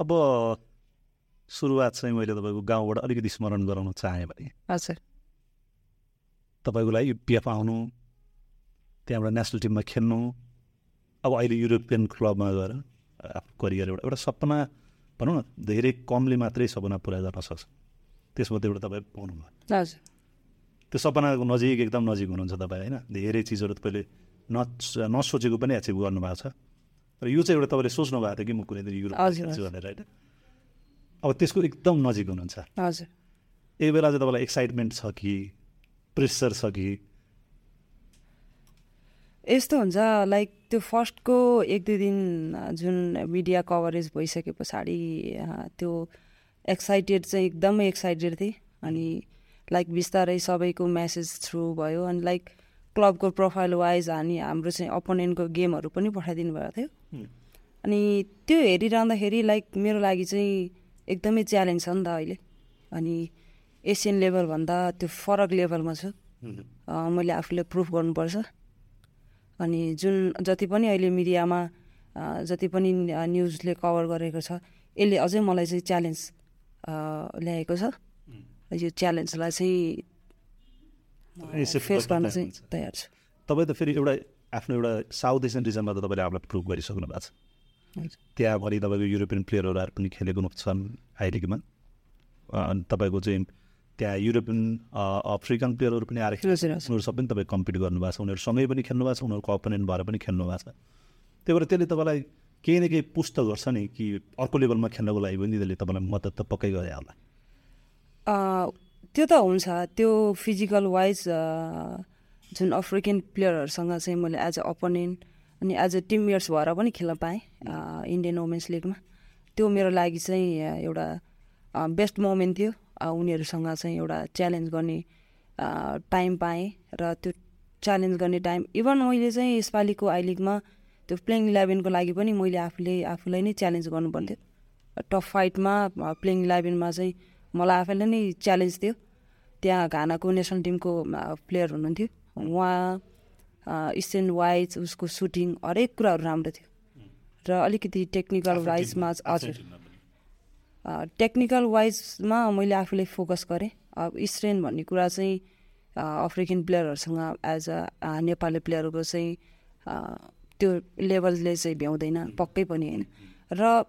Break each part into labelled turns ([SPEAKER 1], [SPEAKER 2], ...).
[SPEAKER 1] अब सुरुवात चाहिँ मैले तपाईँको गाउँबाट अलिकति स्मरण गराउन चाहेँ भने
[SPEAKER 2] हजुर।
[SPEAKER 1] तपाईँको लागि युपिएफ आउनु त्यहाँबाट नेसनल टिममा खेल्नु अब अहिले युरोपियन क्लबमा गएर आफ्नो करियर एउटा एउटा सपना भनौँ न धेरै कमले मात्रै सपना पुरा गर्न सक्छ। त्यसमध्ये एउटा तपाईँ पाउनुभयो।
[SPEAKER 2] हजुर।
[SPEAKER 1] त्यो सपनाको नजिक एकदम नजिक हुनुहुन्छ तपाईँ होइन? धेरै चिजहरू तपाईँले न नसोचेको पनि एचिभ गर्नुभएको छ। र यो चाहिँ एउटा तपाईँले सोच्नु भएको थियो कि म कुनै दिन युरोप खेल्छु भनेर होइन? अब त्यसको एकदम नजिक हुनुहुन्छ।
[SPEAKER 2] हजुर।
[SPEAKER 1] यही बेला चाहिँ तपाईँलाई एक्साइटमेन्ट छ कि प्रेसर छ कि?
[SPEAKER 2] यस्तो हुन्छ लाइक त्यो फर्स्टको एक दुई दिन जुन मिडिया कभरेज भइसके पछाडि त्यो एक्साइटेड चाहिँ एकदमै एक्साइटेड थिएँ। अनि लाइक बिस्तारै सबैको म्यासेज थ्रु भयो। अनि लाइक क्लबको प्रोफाइल वाइज हामी हाम्रो चाहिँ अपोनेन्टको गेमहरू पनि पठाइदिनु भएको थियो। अनि त्यो हेरिरहँदाखेरि लाइक मेरो लागि चाहिँ एकदमै च्यालेन्ज छ नि त अहिले। अनि एसियन लेभलभन्दा त्यो फरक लेभलमा छु। मैले आफूले प्रुफ गर्नुपर्छ। अनि जुन जति पनि अहिले मिडियामा जति पनि न्युजले कभर गरेको छ यसले अझै मलाई चाहिँ च्यालेन्ज ल्याएको छ। यो च्यालेन्जलाई चाहिँ फेस
[SPEAKER 1] गर्न
[SPEAKER 2] गर्न चाहिँ
[SPEAKER 1] तयार हुन्छ।
[SPEAKER 2] तयार छु
[SPEAKER 1] तपाईँ त फेरि एउटा आफ्नो एउटा साउथ एसियन रिजनमा त तपाईँले आफूलाई प्रुभ गरिसक्नु भएको छ। त्यहाँभरि तपाईँको युरोपियन प्लेयरहरू आएर पनि खेलेको छन् लिगमा अनि तपाईँको चाहिँ त्यहाँ युरोपियन अ, अफ्रिकन प्लेयरहरू पनि आएर खेले
[SPEAKER 2] हजुर, हजुर।
[SPEAKER 1] उनीहरू सबै तपाईँ कम्पिट गर्नुभएको छ उनीहरू सँगै पनि खेल्नु भएको छ उनीहरूको अपोनेन्ट भएर पनि खेल्नु भएको छ त्यही भएर त्यसले तपाईँलाई केही न केही पुष्ट गर्छ नि कि अर्को लेभलमा खेल्नको लागि पनि त्यसले तपाईँलाई मद्दत त पक्कै गरे होला
[SPEAKER 2] अ, त्यो त हुन्छ। त्यो फिजिकल वाइज जुन अफ्रिकन प्लेयरहरूसँग चाहिँ मैले एज अ अपोनेन्ट अनि एज अ टिममेट्स भएर पनि खेल्न पाएँ इन्डियन वुमेन्स लिगमा त्यो मेरो लागि चाहिँ एउटा बेस्ट मोमेन्ट थियो। उनीहरूसँग चाहिँ एउटा च्यालेन्ज गर्ने टाइम पाएँ र त्यो च्यालेन्ज गर्ने टाइम इभन मैले चाहिँ यसपालिको आई लिगमा त्यो प्लेइङ इलेभेनको लागि पनि मैले आफूले आफूलाई नै च्यालेन्ज गर्नुपर्थ्यो टप फाइटमा प्लेइङ इलेभेनमा चाहिँ मलाई आफैलाई नै च्यालेन्ज थियो। त्यहाँ घानाको नेसनल टिमको प्लेयर हुनुहुन्थ्यो। उहाँ स्ट्यान्ड वाइज उसको सुटिङ हरेक कुराहरू राम्रो थियो। र अलिकति टेक्निकल वाइजमा हजुर। टेक्निकल वाइजमा मैले आफूले फोकस गरेँ। अब स्ट्रेन भन्ने कुरा चाहिँ अफ्रिकन प्लेयरहरूसँग एज अ नेपाली प्लेयरको चाहिँ त्यो लेभलले चाहिँ भ्याउँदैन पक्कै पनि होइन। र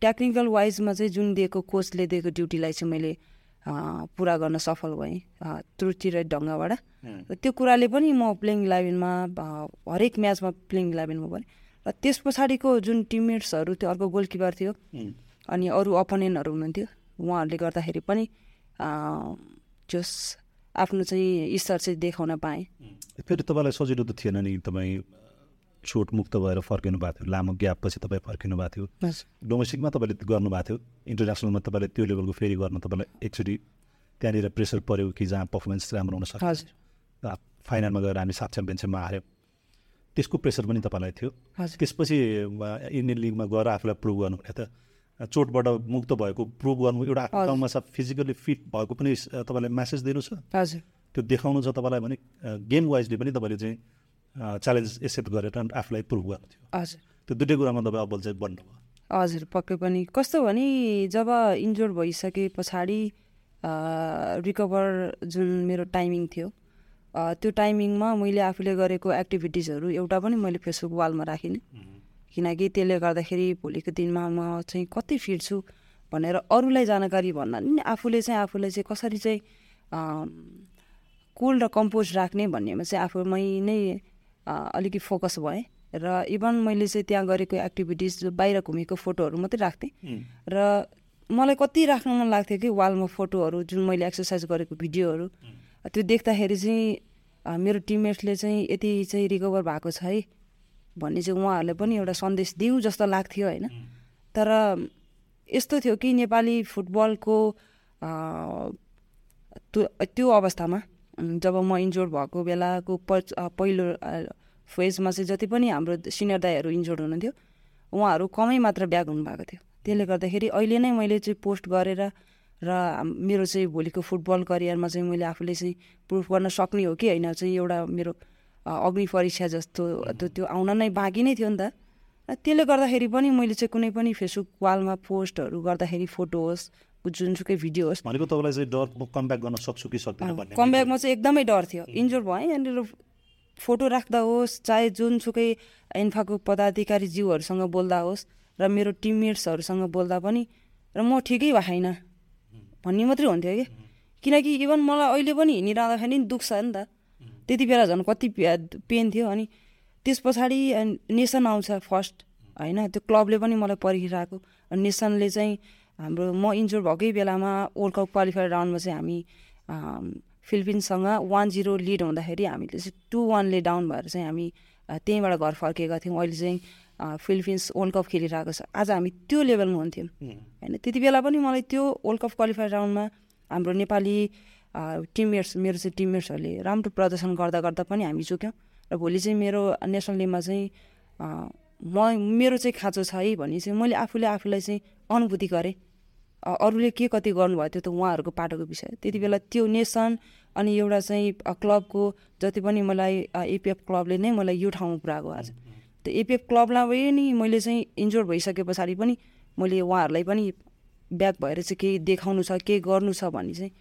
[SPEAKER 2] टेक्निकल वाइजमा चाहिँ जुन दिएको कोचले दिएको ड्युटीलाई चाहिँ मैले पुरा गर्न सफल भएँ ढङ्गबाट। र त्यो कुराले पनि म प्लेइङ इलेभेनमा हरेक म्याचमा प्लेइङ इलेभेनमा पनि र त्यस पछाडिको जुन टिममेट्सहरू त्यो अर्को गोलकिपर थियो अनि अरू अपोनेन्टहरू हुनुहुन्थ्यो उहाँहरूले गर्दाखेरि पनि जस आफ्नो चाहिँ स्तर चाहिँ देखाउन पाएँ।
[SPEAKER 1] फेरि तपाईँलाई सजिलो त थिएन नि तपाईँ चोट मुक्त भएर फर्किनु भएको थियो। लामो ग्याप पछि तपाईँ फर्किनु भएको थियो। डोमेस्टिकमा तपाईँले गर्नुभएको थियो। इन्टरनेसनलमा तपाईँले त्यो लेभलको फेरि गर्न तपाईँलाई एकचोटि त्यहाँनिर प्रेसर पऱ्यो कि जहाँ पर्फर्मेन्स राम्रो हुन सक्छ। फाइनलमा गएर हामी सात च्याम्पियनसिपमा हार्यौँ। त्यसको प्रेसर पनि तपाईँलाई थियो। त्यसपछि इन्डियन लिगमा गएर आफूलाई प्रुभ गर्नु भने त चोटबाट मुक्त भएको प्रुभ गर्नु एउटा। ठाउँमा छ फिजिकली फिट भएको पनि तपाईँलाई मेसेज दिनु छ। त्यो देखाउनु छ तपाईँलाई भने गेम वाइजले पनि तपाईँले चाहिँ च्यालेन्ज एक्सेप्ट गरेर आफूलाई प्रुभ गर्नु थियो।
[SPEAKER 2] हजुर।
[SPEAKER 1] त्यो दुइटै कुरामा तपाईँ अब्बल चाहिँ बन्नुभयो।
[SPEAKER 2] हजुर पक्कै पनि। कस्तो भने जब इन्जोर्ड भइसके पछाडि रिकभर जुन मेरो टाइमिङ थियो त्यो टाइमिङमा मैले आफूले गरेको एक्टिभिटिजहरू एउटा पनि मैले फेसबुक वालमा राखिनँ। किनकि त्यसले गर्दाखेरि भोलिको दिनमा म चाहिँ कति फिट छु भनेर अरूलाई जानकारी भन्दा नि आफूले चाहिँ आफूलाई चाहिँ कसरी चाहिँ कुल र कम्पोज राख्ने भन्नेमा चाहिँ आफूमै नै अलिकति फोकस भएँ र इभन मैले चाहिँ त्यहाँ गरेको एक्टिभिटिज बाहिर घुमेको फोटोहरू मात्रै राख्थेँ र मलाई कति राख्न मन लाग्थ्यो कि वालमा फोटोहरू जुन मैले एक्सर्साइज गरेको भिडियोहरू। त्यो देख्दाखेरि चाहिँ मेरो टिममेट्सले चाहिँ यति चाहिँ रिकभर भएको छ है भन्ने चाहिँ उहाँहरूले पनि एउटा सन्देश दिउँ जस्तो लाग्थ्यो होइन। तर यस्तो थियो कि नेपाली फुटबलको त्यो अवस्थामा जब म इन्जोर्ड भएको बेलाको पहिलो फेजमा चाहिँ जति पनि हाम्रो सिनियर दाईहरू इन्जोर्ड हुनुहुन्थ्यो उहाँहरू कमै मात्र ब्याक हुनुभएको थियो। त्यसले गर्दाखेरि अहिले नै मैले चाहिँ पोस्ट गरेर र मेरो चाहिँ भोलिको फुटबल करियरमा चाहिँ मैले आफूले चाहिँ प्रुफ गर्न सक्ने हो कि होइन चाहिँ एउटा मेरो अग्नि परीक्षा जस्तो त्यो आउन नै बाँकी नै थियो नि त। र त्यसले गर्दाखेरि पनि मैले चाहिँ कुनै पनि फेसबुक वालमा पोस्टहरू गर्दाखेरि फोटो होस् जुनसुकै भिडियो होस्
[SPEAKER 1] भनेको तपाईँलाई चाहिँ डर म कमब्याक गर्न सक्छु कि सक्दिनँ भन्ने
[SPEAKER 2] कमब्याकमा चाहिँ एकदमै डर थियो। इन्जोर भएँ यहाँनिर फोटो राख्दा होस् चाहे जुनसुकै इन्फाको पदाधिकारी जीवहरूसँग बोल्दा होस् र मेरो टिममेट्सहरूसँग बोल्दा पनि र म ठिकै भएन। भन्ने मात्रै हुन्थ्यो कि किनकि इभन मलाई अहिले पनि हिँडिरहँदाखेरि नि दुख्छ नि त। त्यति बेला झन् कति पेन थियो अनि त्यस पछाडि नेसन आउँछ फर्स्ट। होइन त्यो क्लबले पनि मलाई पर्खिरहेको नेसनले चाहिँ हाम्रो म इन्जोर भएकै बेलामा वर्ल्ड कप क्वालिफायर राउन्डमा चाहिँ हामी फिलिपिन्ससँग वान जिरो लिड हुँदाखेरि हामीले चाहिँ टु वानले डाउन भएर चाहिँ हामी त्यहीँबाट घर फर्केका थियौँ। अहिले चाहिँ फिलिपिन्स वर्ल्ड कप खेलिरहेको छ। आज हामी त्यो लेभलमा हुन्थ्यौँ। होइन त्यति बेला पनि मलाई त्यो वर्ल्ड कप क्वालिफायर राउन्डमा हाम्रो नेपाली टिममेट्स मेरो चाहिँ टिममेट्सहरूले राम्रो प्रदर्शन गर्दा गर्दा पनि हामी चुक्यौँ र भोलि चाहिँ मेरो नेसनल लिगमा चाहिँ म मेरो चाहिँ खाँचो छ है भने चाहिँ मैले आफूले आफूलाई चाहिँ अनुभूति गरेँ। अरूले के कति गर्नुभयो त्यो त उहाँहरूको पाटोको विषय। त्यति बेला त्यो नेसन अनि एउटा चाहिँ क्लबको जति पनि मलाई एपिएफ क्लबले नै मलाई यो ठाउँमा पुऱ्याएको आज। त्यो एपिएफ क्लबलाई नि मैले चाहिँ इन्जोर भइसके पछाडि पनि मैले उहाँहरूलाई पनि ब्याक भएर चाहिँ केही देखाउनु छ केही गर्नु छ भन्ने चाहिँ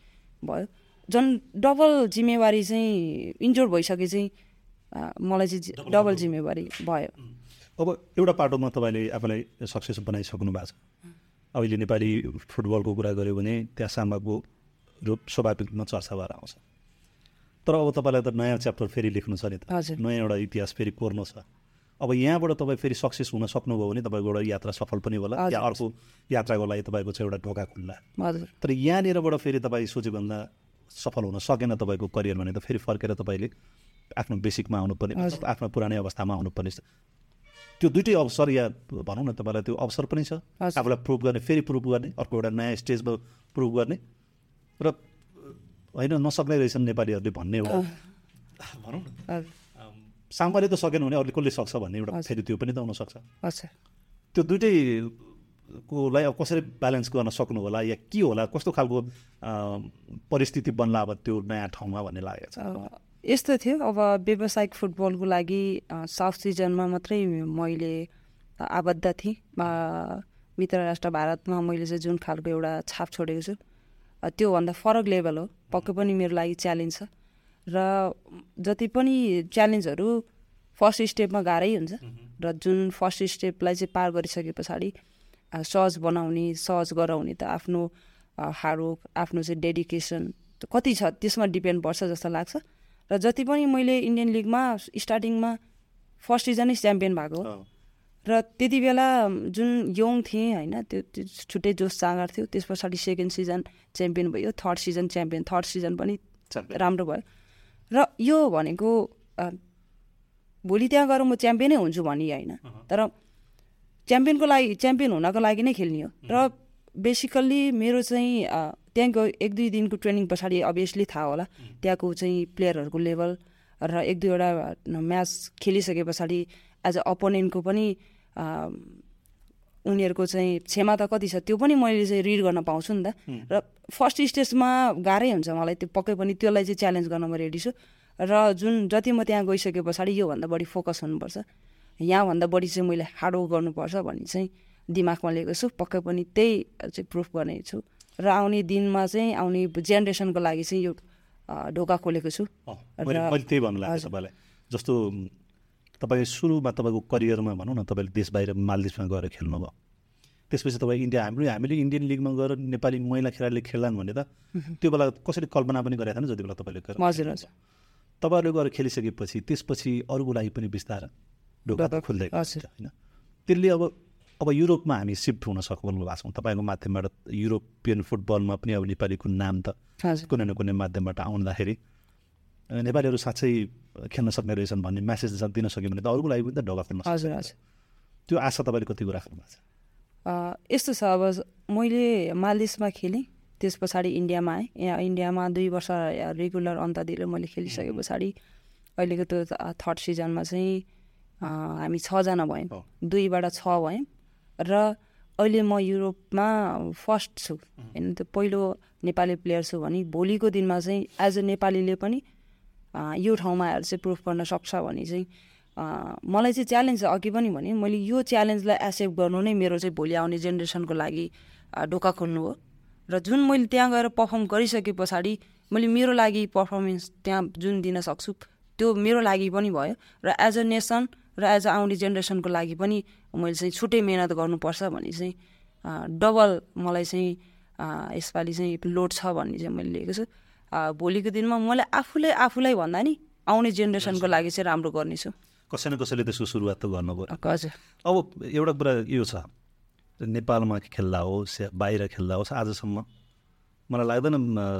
[SPEAKER 2] भयो। झन् डबल जिम्मेवारी चाहिँ इन्जोर भइसके चाहिँ मलाई चाहिँ डबल जिम्मेवारी भयो।
[SPEAKER 1] अब एउटा पाटोमा तपाईँले आफूलाई सक्सेस बनाइसक्नु भएको छ। अहिले नेपाली फुटबलको कुरा गऱ्यो भने त्यहाँ सामाको रूप स्वाभाविक रूपमा चर्चा भएर आउँछ। तर अब तपाईँलाई त नयाँ च्याप्टर फेरि लेख्नु छ नि त। नयाँ एउटा इतिहास फेरि कोर्नु छ। अब यहाँबाट तपाईँ फेरि सक्सेस हुन सक्नुभयो भने तपाईँको एउटा यात्रा सफल पनि होला। या अर्को यात्राको लागि तपाईँको चाहिँ एउटा ढोका खुल्ला। तर यहाँनिरबाट फेरि तपाईँ सोच्योभन्दा सफल हुन सकेन तपाईँको करियर भने त फेरि फर्केर तपाईँले आफ्नो बेसिकमा आउनुपर्ने आफ्नो पुरानै अवस्थामा आउनुपर्ने त्यो दुइटै अवसर या भनौँ न तपाईँलाई त्यो अवसर पनि छ। आफूलाई प्रुभ गर्ने फेरि प्रुभ गर्ने अर्को एउटा नयाँ स्टेजमा प्रुभ गर्ने। र होइन नसक्ने रहेछन् नेपालीहरूले भन्ने एउटा। भनौँ न। सामाले त सकेन भने अरूले कसले सक्छ भन्ने एउटा फेरि त्यो पनि त हुनसक्छ त्यो दुइटै कोलाई अब कसरी ब्यालेन्स गर्न सक्नु होला या के होला कस्तो खालको परिस्थिति बन्ला अब त्यो नयाँ ठाउँमा भन्ने लागेको छ?
[SPEAKER 2] यस्तो थियो। अब व्यावसायिक फुटबलको लागि साउथ सिजनमा मात्रै मैले आबद्ध थिएँ। मित्र राष्ट्र भारतमा मैले चाहिँ जुन खालको एउटा छाप छोडेको छु त्योभन्दा फरक लेभल हो। पक्कै पनि मेरो लागि च्यालेन्ज छ। र जति पनि च्यालेन्जहरू फर्स्ट स्टेपमा गाह्रै हुन्छ। र जुन फर्स्ट स्टेपलाई चाहिँ पार गरिसके पछाडि सहज बनाउने सहज गराउने त आफ्नो हार्डवर्क आफ्नो चाहिँ डेडिकेसन कति छ त्यसमा डिपेन्ड पर्छ जस्तो लाग्छ। र जति पनि मैले इन्डियन लिगमा स्टार्टिङमा फर्स्ट सिजनै च्याम्पियन भएको। र त्यति बेला जुन यङ थिएँ होइन त्यो छुट्टै जोस जाँगर थियो त्यस पछाडि सेकेन्ड सिजन च्याम्पियन भयो third season champion third season पनि राम्रो भयो। र यो भनेको भोलि त्यहाँ गएर म च्याम्पियनै हुन्छु भन्ने होइन। तर च्याम्पियनको लागि च्याम्पियन हुनको लागि नै खेल्ने हो। र बेसिकल्ली मेरो चाहिँ त्यहाँको एक दुई दिनको ट्रेनिङ पछाडि अभियसली थाहा होला। त्यहाँको चाहिँ प्लेयरहरूको लेभल र एक दुईवटा म्याच खेलिसके पछाडि एज अ अपोनेन्टको पनि उनीहरूको चाहिँ क्षमता कति छ त्यो पनि मैले चाहिँ रिड गर्न पाउँछु नि त। र फर्स्ट स्टेजमा गाह्रै हुन्छ मलाई त्यो पक्कै पनि त्यसलाई चाहिँ च्यालेन्ज गर्न म रेडी छु। र जुन जति म त्यहाँ गइसके पछाडि योभन्दा बढी फोकस हुनुपर्छ। यहाँभन्दा बढी चाहिँ मैले हार्डवर्क गर्नुपर्छ भन्ने चाहिँ दिमागमा लिएको छु। पक्कै पनि त्यही चाहिँ प्रुफ गर्ने छु। र आउने दिनमा चाहिँ आउने जेनेरेसनको लागि चाहिँ यो ढोका खोलेको छु।
[SPEAKER 1] मैले त्यही भन्नु लाग्छ तपाईँलाई। जस्तो तपाईँ सुरुमा तपाईँको करियरमा भनौँ न तपाईँले देश बाहिर मालदिप्समा गएर खेल्नुभयो। त्यसपछि तपाईँ इन्डिया हाम्रो हामीले इन्डियन लिगमा गएर नेपाली महिला खेलाडीले खेल्लान् भने त त्यो बेला कसरी कल्पना पनि गरेको थिएन जति बेला तपाईँले
[SPEAKER 2] हजुर हजुर।
[SPEAKER 1] तपाईँहरूले गएर खेलिसकेपछि त्यसपछि अरूको लागि पनि बिस्तार ढोका खोल्दै होइन? त्यसले अब अब युरोपमा हामी सिफ्ट हुन सक्नु भएको छौँ। तपाईँको माध्यमबाट युरोपियन फुटबलमा पनि अब नेपालीको नाम त कुनै न कुनै माध्यमबाट आउँदाखेरि नेपालीहरू साँच्चै खेल्न सक्ने रहेछन् भन्ने म्यासेज दिन सक्यो भने त अरूको लागि पनि त ढोका खोल्न हजुर हजुर। त्यो आशा तपाईँले कतिको राख्नु भएको छ?
[SPEAKER 2] यस्तो छ अब मैले मालदिसमा खेलेँ त्यस पछाडि इन्डियामा आएँ। यहाँ इन्डियामा दुई वर्ष रेगुलर अन्त दिएर मैले खेलिसके पछाडि अहिलेको त्यो थर्ड सिजनमा चाहिँ हामी छजना भयौँ। दुईबाट छ भयौँ। र अहिले म युरोपमा फर्स्ट छु। होइन त्यो पहिलो नेपाली प्लेयर छु भने भोलिको दिनमा चाहिँ एज अ नेपालीले पनि यो ठाउँमा आएर चाहिँ प्रुफ गर्न सक्छ भने चाहिँ मलाई चाहिँ च्यालेन्ज अघि पनि भने मैले यो च्यालेन्जलाई एक्सेप्ट गर्नु नै मेरो चाहिँ भोलि आउने जेनेरेसनको लागि ढोका खोल्नु हो। र जुन मैले त्यहाँ गएर पर्फर्म गरिसके पछाडि मैले मेरो लागि पर्फर्मेन्स त्यहाँ जुन दिन सक्छु त्यो मेरो लागि पनि भयो। र एज अ नेसन र एज अ आउने जेनेरेसनको लागि पनि मैले चाहिँ छुट्टै मिहिनेत गर्नुपर्छ भन्ने चाहिँ डबल मलाई चाहिँ यसपालि चाहिँ लोड छ भन्ने चाहिँ मैले लिएको छु। भोलिको दिनमा मैले आफूले आफूलाई भन्दा नि आउने जेनेरेसनको लागि चाहिँ राम्रो गर्नेछु।
[SPEAKER 1] कसै न कसैले त्यसको सुरुवात त गर्नु
[SPEAKER 2] पऱ्यो। हजुर।
[SPEAKER 1] अब एउटा कुरा यो छ नेपालमा खेल्दा होस् या बाहिर खेल्दा होस् आजसम्म मलाई लाग्दैन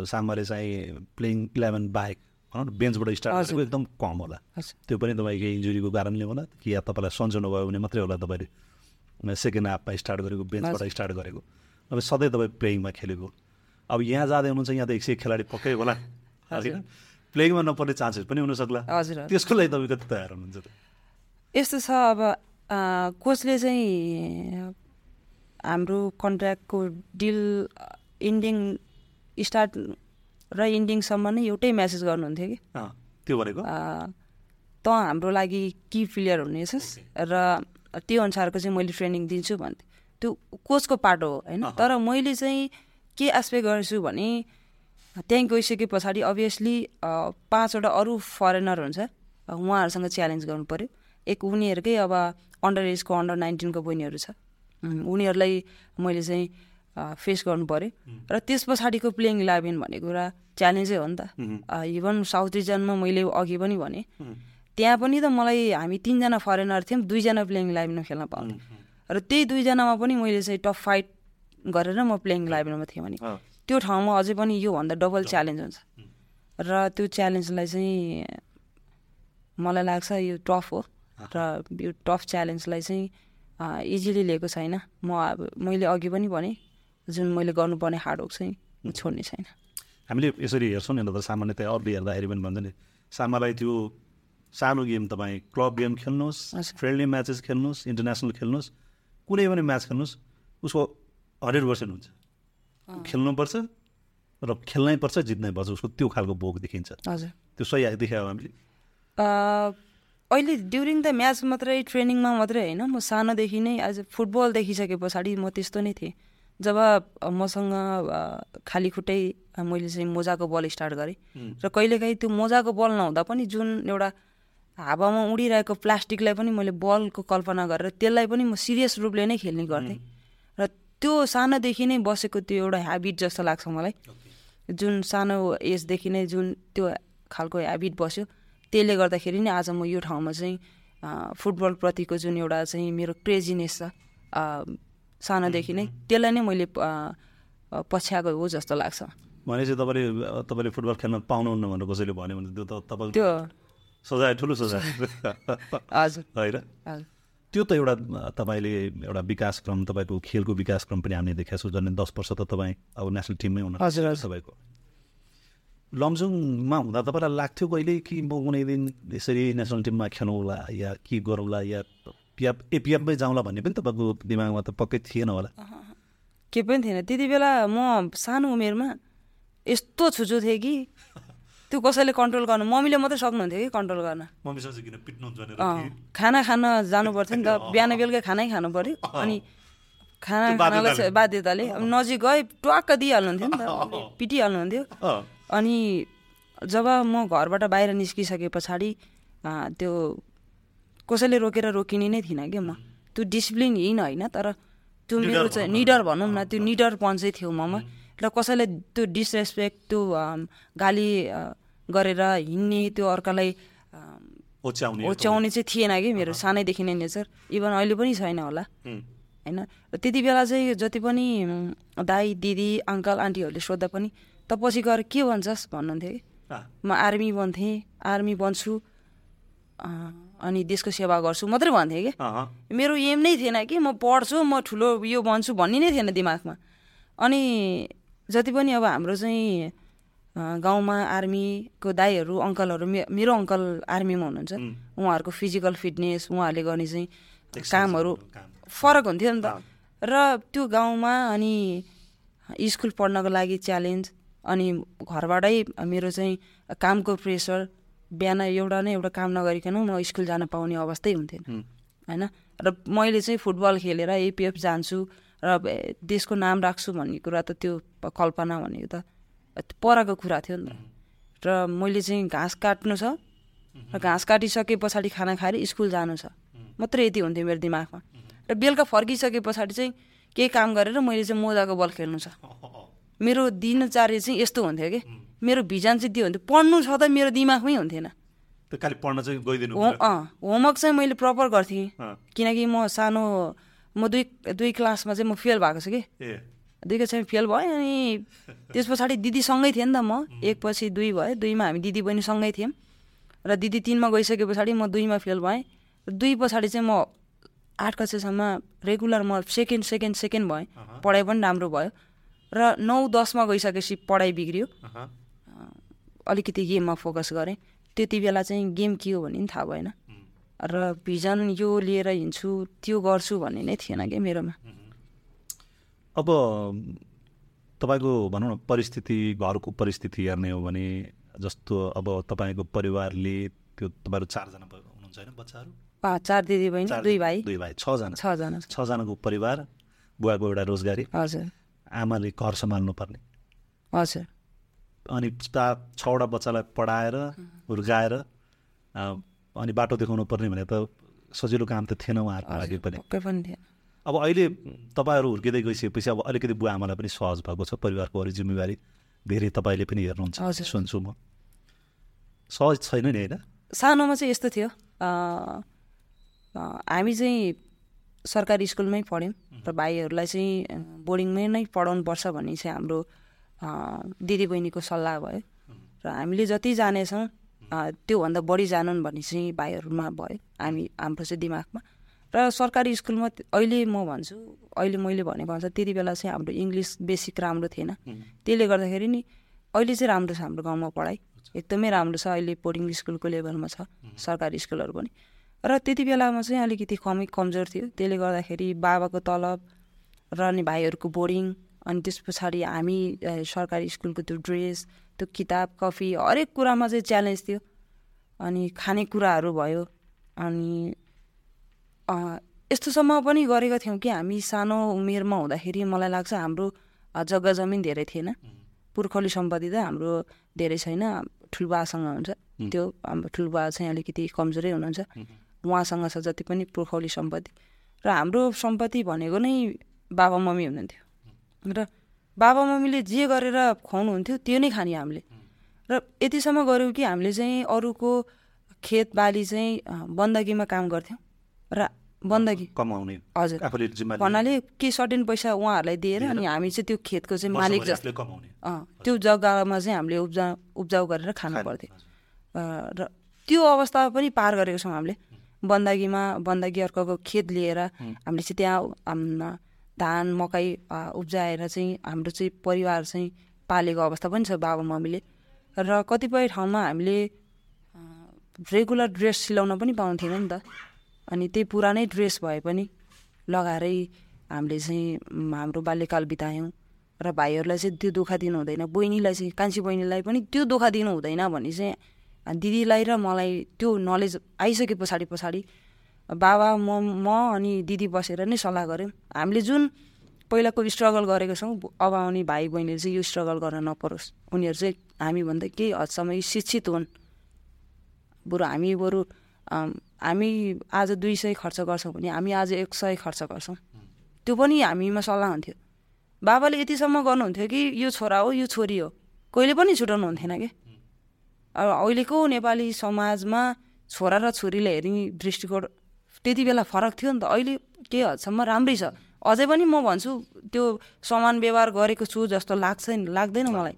[SPEAKER 1] सामाले चाहिँ प्लेइङ इलेभेन बाहेक भनौँ न बेन्चबाट स्टार्ट गरेको एकदम कम होला। त्यो पनि तपाईँको इन्जुरीको कारणले होला कि या तपाईँलाई सन्चो नभयो भने मात्रै होला तपाईँले। सेकेन्ड हाफमा स्टार्ट गरेको बेन्चबाट स्टार्ट गरेको। अब सधैँ तपाईँ प्लेइङमा खेलेको। अब यहाँ जाँदै हुनुहुन्छ यहाँ त एक सय खेलाडी पक्कै होला। होइन प्लेइङमा नपर्ने चान्सेस पनि हुनसक्ला
[SPEAKER 2] हजुर।
[SPEAKER 1] त्यसको लागि तपाईँ कति तयार हुनुहुन्छ त?
[SPEAKER 2] यस्तो छ अब कोचले चाहिँ हाम्रो कन्ट्र्याक्टको डिल इन्डिङ स्टार्ट र इन्डिङसम्म नै एउटै म्यासेज गर्नुहुन्थ्यो कि।
[SPEAKER 1] त्यो भनेको
[SPEAKER 2] त हाम्रो लागि कि प्लेयर हुनेछस् र त्यो अनुसारको चाहिँ मैले ट्रेनिङ दिन्छु भन्थेँ त्यो कोचको पाटो हो होइन? तर मैले चाहिँ के एस्पेक्ट गर्छु भने त्यहीँ गइसके पछाडि अभियसली पाँचवटा अरू फरेनर हुन्छ उहाँहरूसँग च्यालेन्ज गर्नु पऱ्यो एक उनीहरूकै अब अन्डर एजको अन्डर नाइन्टिनको बहिनीहरू छ उनीहरूलाई मैले चाहिँ फेस गर्नु पऱ्यो र त्यस पछाडिको प्लेइङ इलेभेन भन्ने कुरा च्यालेन्जै हो नि त। इभन साउथ रिजनमा मैले अघि पनि भने त्यहाँ पनि त मलाई हामी तिनजना फरेनर थियौँ दुईजना प्लेइङ इलेभेनमा खेल्न पाउँथ्यौँ। र त्यही दुईजनामा पनि मैले चाहिँ टप फाइट गरेर म प्लेइङ इलेभेनमा थिएँ भने त्यो ठाउँमा अझै पनि योभन्दा डबल च्यालेन्ज हुन्छ। र त्यो च्यालेन्जलाई चाहिँ मलाई लाग्छ यो टफ हो। र यो टफ च्यालेन्जलाई चाहिँ इजिली लिएको छैन। म अब मैले अघि पनि भने जुन मैले गर्नुपर्ने हार्डवर्क चाहिँ छोड्ने छैन।
[SPEAKER 1] हामीले यसरी हेर्छौँ नि त सामान्यतया अरूले हेर्दाखेरि पनि भन्छ नि सामालाई त्यो सानो गेम तपाईँ क्लब गेम खेल्नुहोस् फ्रेन्डली म्याचेस खेल्नुहोस् इन्टरनेसनल खेल्नुहोस् कुनै पनि म्याच खेल्नुहोस् उसको हन्ड्रेड पर्सेन्ट हुन्छ। खेल्नुपर्छ र खेल्नै पर्छ जित्नै पर्छ उसको त्यो खालको भोग देखिन्छ।
[SPEAKER 2] हजुर।
[SPEAKER 1] त्यो सही देखायो हामीले।
[SPEAKER 2] अहिले ड्युरिङ द म्याच मात्रै ट्रेनिङमा मात्रै होइन म सानोदेखि नै एज फुटबल देखिसके पछाडि म त्यस्तो नै थिएँ। जब मसँग खाली खुट्टै मैले चाहिँ मोजाको बल स्टार्ट गरेँ। र कहिलेकाहीँ त्यो मोजाको बल नहुँदा पनि जुन एउटा हावामा उडिरहेको प्लास्टिकलाई पनि मैले बलको कल्पना गरेर त्यसलाई पनि म सिरियस रूपले नै खेल्ने गर्थेँ। र त्यो सानोदेखि नै बसेको त्यो एउटा ह्याबिट जस्तो लाग्छ मलाई। जुन सानो एजदेखि नै जुन त्यो खालको ह्याबिट बस्यो त्यसले गर्दाखेरि नै आज म यो ठाउँमा चाहिँ फुटबलप्रतिको जुन एउटा चाहिँ मेरो क्रेजिनेस छ सानोदेखि नै त्यसलाई नै मैले पछ्याएको हो जस्तो लाग्छ।
[SPEAKER 1] भनेपछि तपाईँले तपाईँले फुटबल खेल्न पाउनुहुन्न भनेर कसैले भन्यो भने त्यो त तपाईँ त्यो सजाय ठुलो सजाय।
[SPEAKER 2] हजुर।
[SPEAKER 1] होइन? त्यो त एउटा तपाईँले एउटा विकासक्रम तपाईँको खेलको विकासक्रम पनि हामीले देखाएको छौँ झन् दस वर्ष त तपाईँ अब नेसनल टिममै हुनु
[SPEAKER 2] हजुर
[SPEAKER 1] तपाईँको। लमजुङमा हुँदा तपाईँलाई लाग्थ्यो कहिले कि म कुनै दिन यसरी नेसनल टिममा खेलौँला या के गरौँला या पियाप ए पियापमै जाउँला भन्ने पनि तपाईँको दिमागमा त पक्कै थिएन होला।
[SPEAKER 2] के पनि थिएन। त्यति बेला म सानो उमेरमा यस्तो छुचु थिएँ कि त्यो कसैले कन्ट्रोल गर्नु मम्मीले मात्रै सक्नुहुन्थ्यो कि कन्ट्रोल गर्न। खाना खान जानु पर्थ्यो नि त। बिहान बेलुका खानै खानु पऱ्यो। अनि खाना खानलाई बाध्यताले नजिक गए ट्वाक्क दिइहाल्नुहुन्थ्यो नि त। पिटिहाल्नुहुन्थ्यो। अनि जब म घरबाट बाहिर निस्किसके पछाडि त्यो कसैले रोकेर रोकिने नै थिइनँ क्या म? त्यो डिसिप्लिन हिँड होइन तर त्यो मेरो चाहिँ निडर भनौँ न त्यो निडरपन चाहिँ थियो ममा। र कसैलाई त्यो डिसरेस्पेक्ट त्यो गाली गरेर हिँड्ने त्यो अर्कालाई ओच्याउने चाहिँ थिएन कि मेरो सानैदेखि नै नेचर। इभन अहिले पनि छैन होला। होइन? र त्यति बेला चाहिँ जति पनि दाई दिदी अङ्कल आन्टीहरूले सोद्धा पनि त पछि गएर के भन्छस्? भन्नुहुन्थ्यो कि। म आर्मी बन्थेँ आर्मी बन्छु। अनि देशको सेवा गर्छु। मात्रै भन्थेँ कि? मेरो एम नै थिएन कि म पढ्छु म ठुलो यो बन्छु भन्ने नै थिएन दिमागमा। अनि जति पनि अब हाम्रो चाहिँ गाउँमा आर्मीको दाईहरू अङ्कलहरू मेरो अङ्कल आर्मीमा हुनुहुन्छ। उहाँहरूको फिजिकल फिटनेस उहाँहरूले गर्ने चाहिँ कामहरू फरक हुन्थ्यो नि त। र त्यो गाउँमा अनि स्कुल पढ्नको लागि च्यालेन्ज अनि घरबाटै मेरो चाहिँ कामको प्रेसर बिहान एउटा न एउटा काम नगरिकन म स्कुल जान पाउने अवस्थै हुन्थेन। होइन? र मैले चाहिँ फुटबल खेलेर एपिएफ जान्छु र देशको नाम राख्छु भन्ने कुरा त त्यो कल्पना भनेको त परको कुरा थियो नि त। र मैले चाहिँ घाँस काट्नु छ र घाँस काटिसके पछाडि खाना खाएर स्कुल जानु छ। मात्रै यति हुन्थ्यो मेरो दिमागमा। र बेलुका फर्किसके पछाडि चाहिँ केही काम गरेर मैले चाहिँ मोजाको बल खेल्नु छ। मेरो दिनचार्य चाहिँ यस्तो हुन्थ्यो कि? मेरो भिजन चाहिँ त्यो हुन्थ्यो पढ्नु छ त मेरो दिमागमै हुन्थेन।
[SPEAKER 1] पढ्न चाहिँ गइदिनु
[SPEAKER 2] अँ होमवर्क चाहिँ मैले प्रपर गर्थेँ। किनकि म सानो म दुई दुई क्लासमा चाहिँ म फेल भएको छु कि। दुई कक्षामा फेल भयो अनि त्यस पछाडि दिदी सँगै थिएँ नि त म। एक पछि दुई भयो दुईमा हामी दिदी बहिनी सँगै थियौँ। र दिदी तिनमा गइसके पछाडि म दुईमा फेल भएँ। दुई पछाडि चाहिँ म आठ कक्षासम्म रेगुलर म सेकेन्ड सेकेन्ड सेकेन्ड भएँ। पढाइ पनि राम्रो भयो। र नौ दसमा गइसकेपछि पढाइ बिग्रियो। अलिकति गेममा फोकस गरेँ। त्यति बेला चाहिँ गेम के हो भन्ने पनि थाहा भएन। र भिजन यो लिएर हिँड्छु त्यो गर्छु भन्ने नै थिएन क्या मेरोमा।
[SPEAKER 1] अब तपाईँको भनौँ न परिस्थिति घरको परिस्थिति हेर्ने हो भने जस्तो अब तपाईँको परिवारले त्यो तपाईँहरू चारजना हुनुहुन्छ होइन बच्चाहरू?
[SPEAKER 2] चार दिदी बहिनी दुई भाइ।
[SPEAKER 1] दुई भाइ छजना।
[SPEAKER 2] छजना।
[SPEAKER 1] छजनाको परिवार बुवाको एउटा रोजगारी।
[SPEAKER 2] हजुर।
[SPEAKER 1] आमाले घर सम्हाल्नु पर्ने।
[SPEAKER 2] हजुर।
[SPEAKER 1] अनि छवटा बच्चालाई पढाएर हुर्काएर अनि बाटो देखाउनु पर्ने भने त सजिलो काम त थिएन उहाँहरूको लागि पनि। अब अहिले तपाईँहरू हुर्किँदै गइसकेपछि अब अलिकति बुवा आमालाई पनि सहज भएको छ परिवारको अरू जिम्मेवारी धेरै तपाईँले पनि हेर्नुहुन्छ। सुन्छु म। सहज छैन नि होइन?
[SPEAKER 2] सानोमा चाहिँ यस्तो थियो हामी चाहिँ सरकारी स्कुलमै पढ्यौँ र भाइहरूलाई चाहिँ बोर्डिङमै नै पढाउनुपर्छ भन्ने चाहिँ हाम्रो दिदीबहिनीको सल्लाह भयो। र हामीले जति जानेछौँ त्योभन्दा बढी जानन् भन्ने चाहिँ भाइहरूमा भयो हामी हाम्रो चाहिँ दिमागमा। र सरकारी स्कुलमा अहिले म भन्छु अहिले मैले भनेको अनुसार त्यति बेला चाहिँ हाम्रो इङ्ग्लिस बेसिक राम्रो थिएन। त्यसले गर्दाखेरि नि अहिले चाहिँ राम्रो छ हाम्रो गाउँमा पढाइ। एकदमै राम्रो छ अहिले बोर्डिङ स्कुलको लेभलमा छ सरकारी स्कुलहरू पनि। र त्यति बेलामा चाहिँ अलिकति कमै कमजोर थियो। त्यसले गर्दाखेरि बाबाको तलब र अनि भाइहरूको बोर्डिङ अनि त्यस पछाडि हामी सरकारी स्कुलको त्यो ड्रेस त्यो किताब कफी हरेक कुरामा चाहिँ च्यालेन्ज थियो। अनि खानेकुराहरू भयो। अनि यस्तोसम्म पनि गरेको थियौँ कि हामी सानो उमेरमा हुँदाखेरि मलाई लाग्छ हाम्रो जग्गा जमिन धेरै थिएन। पुर्खौली सम्पत्ति त हाम्रो धेरै छैन। ठुलबासँग हुन्छ। त्यो हाम्रो ठुलबा चाहिँ अलिकति कमजोरै हुनुहुन्छ। उहाँसँग छ जति पनि पुर्खौली सम्पत्ति। र हाम्रो सम्पत्ति भनेको नै बाबा मम्मी हुनुहुन्थ्यो। र बाबा मम्मीले जे गरेर खुवाउनुहुन्थ्यो त्यो नै खाने हामीले। र यतिसम्म गऱ्यौँ कि हामीले चाहिँ अरूको खेत बाली चाहिँ बन्दगीमा काम गर्थ्यौँ। र बन्दगी
[SPEAKER 1] कमाउने।
[SPEAKER 2] हजुर। भन्नाले के सर्टेन पैसा उहाँहरूलाई दिएर अनि हामी चाहिँ त्यो खेतको चाहिँ मालिक जस्तो त्यो जग्गामा चाहिँ हामीले उब्जा उब्जाउ गरेर खानु पर्थ्यो। र त्यो अवस्था पनि पार गरेको छौँ हामीले। बन्दगीमा बन्दगी अर्काको खेत लिएर हामीले चाहिँ त्यहाँ धान मकै उब्जाएर चाहिँ हाम्रो चाहिँ परिवार चाहिँ पालेको अवस्था पनि छ बाबा मम्मीले। र कतिपय ठाउँमा हामीले रेगुलर ड्रेस सिलाउन पनि पाउँथेन नि त। अनि त्यही पुरानै ड्रेस भए पनि लगाएरै हामीले चाहिँ हाम्रो बाल्यकाल बितायौँ। र भाइहरूलाई चाहिँ त्यो दुःख दिनु हुँदैन। बहिनीलाई चाहिँ कान्छी बहिनीलाई पनि त्यो दुःख दिनु हुँदैन भन्ने चाहिँ दिदीलाई र मलाई त्यो नलेज आइसके पछाडि पछाडि बाबा म म अनि दिदी बसेर नै सल्लाह गऱ्यौँ। हामीले जुन पहिलाको स्ट्रगल गरेको छौँ अब आउने भाइ बहिनीले चाहिँ यो स्ट्रगल गर्न नपरोस्। उनीहरू चाहिँ हामीभन्दा केही हदसम्म शिक्षित हुन्। बरु हामी बरु हामी आज दुई सय खर्च गर्छौँ भने हामी आज एक सय खर्च गर्छौँ। त्यो पनि हामीमा सल्लाह हुन्थ्यो। बाबाले यतिसम्म गर्नुहुन्थ्यो कि यो छोरा हो यो छोरी हो। कहिले पनि छुटाउनु हुन्थेन कि? अब अहिलेको नेपाली समाजमा छोरा र छोरीलाई हेर्ने दृष्टिकोण त्यति बेला फरक थियो नि त। अहिले केही हदसम्म राम्रै छ। अझै पनि म भन्छु त्यो समान व्यवहार गरेको छु जस्तो लाग्छ लाग्दैन मलाई।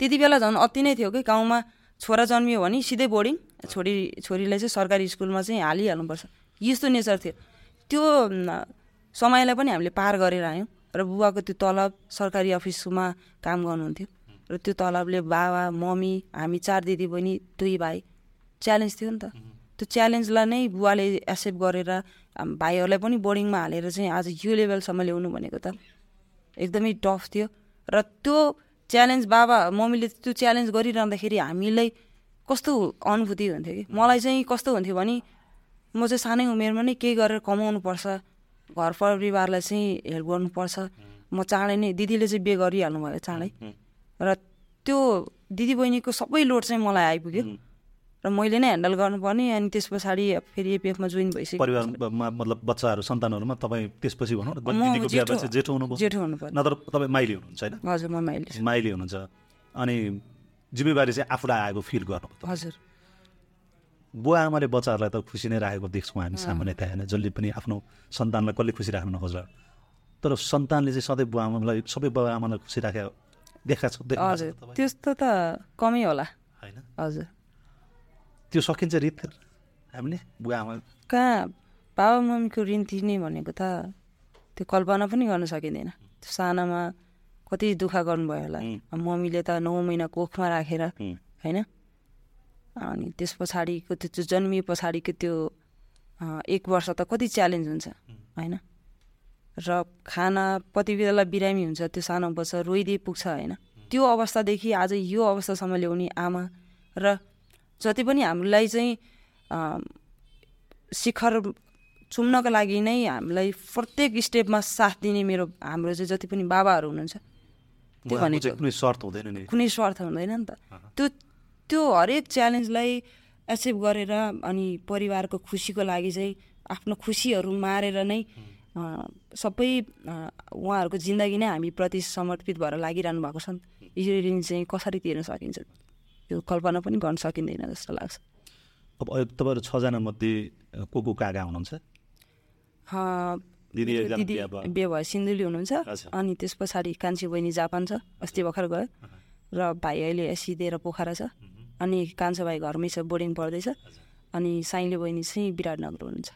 [SPEAKER 2] त्यति बेला झन् अति नै थियो कि गाउँमा छोरा जन्मियो भने सिधै बोर्डिङ छोरी छोरीलाई चाहिँ सरकारी स्कुलमा चाहिँ हालिहाल्नुपर्छ। यस्तो नेचर थियो। त्यो समयलाई पनि हामीले पार गरेर आयौँ र बुबाको त्यो तलब सरकारी अफिसमा काम गर्नुहुन्थ्यो। र त्यो तलबले बाबा मम्मी हामी चार दिदी बहिनी दुई भाइ च्यालेन्ज थियो नि त। त्यो च्यालेन्जलाई नै बुवाले एक्सेप्ट गरेर भाइहरूलाई पनि बोर्डिङमा हालेर चाहिँ आज यो लेभलसम्म ल्याउनु भनेको त एकदमै टफ थियो। र त्यो च्यालेन्ज बाबा मम्मीले त्यो च्यालेन्ज गरिरहँदाखेरि हामीलाई कस्तो अनुभूति हुन्थ्यो कि? मलाई चाहिँ कस्तो हुन्थ्यो भने म चाहिँ सानै उमेरमा नै केही गरेर कमाउनुपर्छ घर परिवारलाई चाहिँ हेल्प गर्नुपर्छ। म चाँडै नै दिदीले चाहिँ बिहे गरिहाल्नु भयो चाँडै र त्यो दिदी बहिनीको सबै लोड चाहिँ मलाई आइपुग्यो। र मैले नै ह्यान्डल गर्नुपर्ने अनि त्यस पछाडि फेरि एपिएफमा जोइन भइसक्यो
[SPEAKER 1] परिवारमा मतलब बच्चाहरू सन्तानहरूमा तपाईँ त्यसपछि भनौँ न
[SPEAKER 2] जेठो-
[SPEAKER 1] जेठो
[SPEAKER 2] जेठो हुनु पर्यो
[SPEAKER 1] नत्र तपाईँ माइली हुनुहुन्छ होइन?
[SPEAKER 2] हजुर म माइली।
[SPEAKER 1] माइली हुनुहुन्छ। अनि जिम्मेवारी चाहिँ आफूलाई आएको फिल गर्नु
[SPEAKER 2] हजुर।
[SPEAKER 1] बुवा आमाले बच्चाहरूलाई त खुसी नै राखेको देख्छौँ हामी सामान्यतया होइन? जसले पनि आफ्नो सन्तानलाई कसले खुसी राख्न नखोज्ला। तर सन्तानले चाहिँ सधैँ बुवा आमालाई सबै बुवा आमालाई खुसी राखेको देखा छ?
[SPEAKER 2] त्यस्तो त कमै होला।
[SPEAKER 1] होइन?
[SPEAKER 2] हजुर।
[SPEAKER 1] त्यो सकिन्छ रित। हामीले बुवा आमा
[SPEAKER 2] कहाँ? बाबा मम्मीको ऋण तिर्ने भनेको त। त्यो कल्पना पनि गर्न सकिँदैन। त्यो सानामा कति दुःख गर्नुभयो होला। मम्मीले त नौ महिना कोखमा राखेर होइन? अनि त्यस पछाडिको त्यो जन्मिए पछाडिको त्यो एक वर्ष त कति च्यालेन्ज हुन्छ होइन? र खाना कति बेला बिरामी हुन्छ त्यो सानो बच्चा रोइदिए पुग्छ होइन? त्यो अवस्थादेखि आज यो अवस्थासम्म ल्याउने आमा र जति पनि हामीलाई चाहिँ शिखर चुम्नको लागि नै हामीलाई प्रत्येक स्टेपमा साथ दिने मेरो हाम्रो चाहिँ जति पनि बाबाहरू हुनुहुन्छ त्यो भनेको
[SPEAKER 1] चाहिँ कुनै सर्त हुँदैन नि।
[SPEAKER 2] कुनै स्वार्थ हुँदैन नि त। त्यो त्यो हरेक च्यालेन्जलाई एक्सेप्ट गरेर अनि परिवारको खुसीको लागि चाहिँ आफ्नो खुसीहरू मारेर नै सबै उहाँहरूको जिन्दगी नै हामीप्रति समर्पित भएर लागिरहनु भएको छ नि। त। यो ऋण चाहिँ कसरी तिर्न सकिन्छ? त्यो कल्पना पनि गर्न सकिँदैन जस्तो लाग्छ।
[SPEAKER 1] अब तपाईँहरू छजना मध्ये को को काका हुनुहुन्छ? दिदी बिहा भयो।
[SPEAKER 2] सिन्धुली हुनुहुन्छ। अनि त्यस पछाडि कान्छी बहिनी जापान छ अस्ति भर्खर गयो। र भाइ अहिले सिधेर पोखरा छ। अनि कान्छो भाइ घरमै छ बोर्डिङ पढ्दैछ। अनि साइले बहिनी चाहिँ विराटनगर हुनुहुन्छ।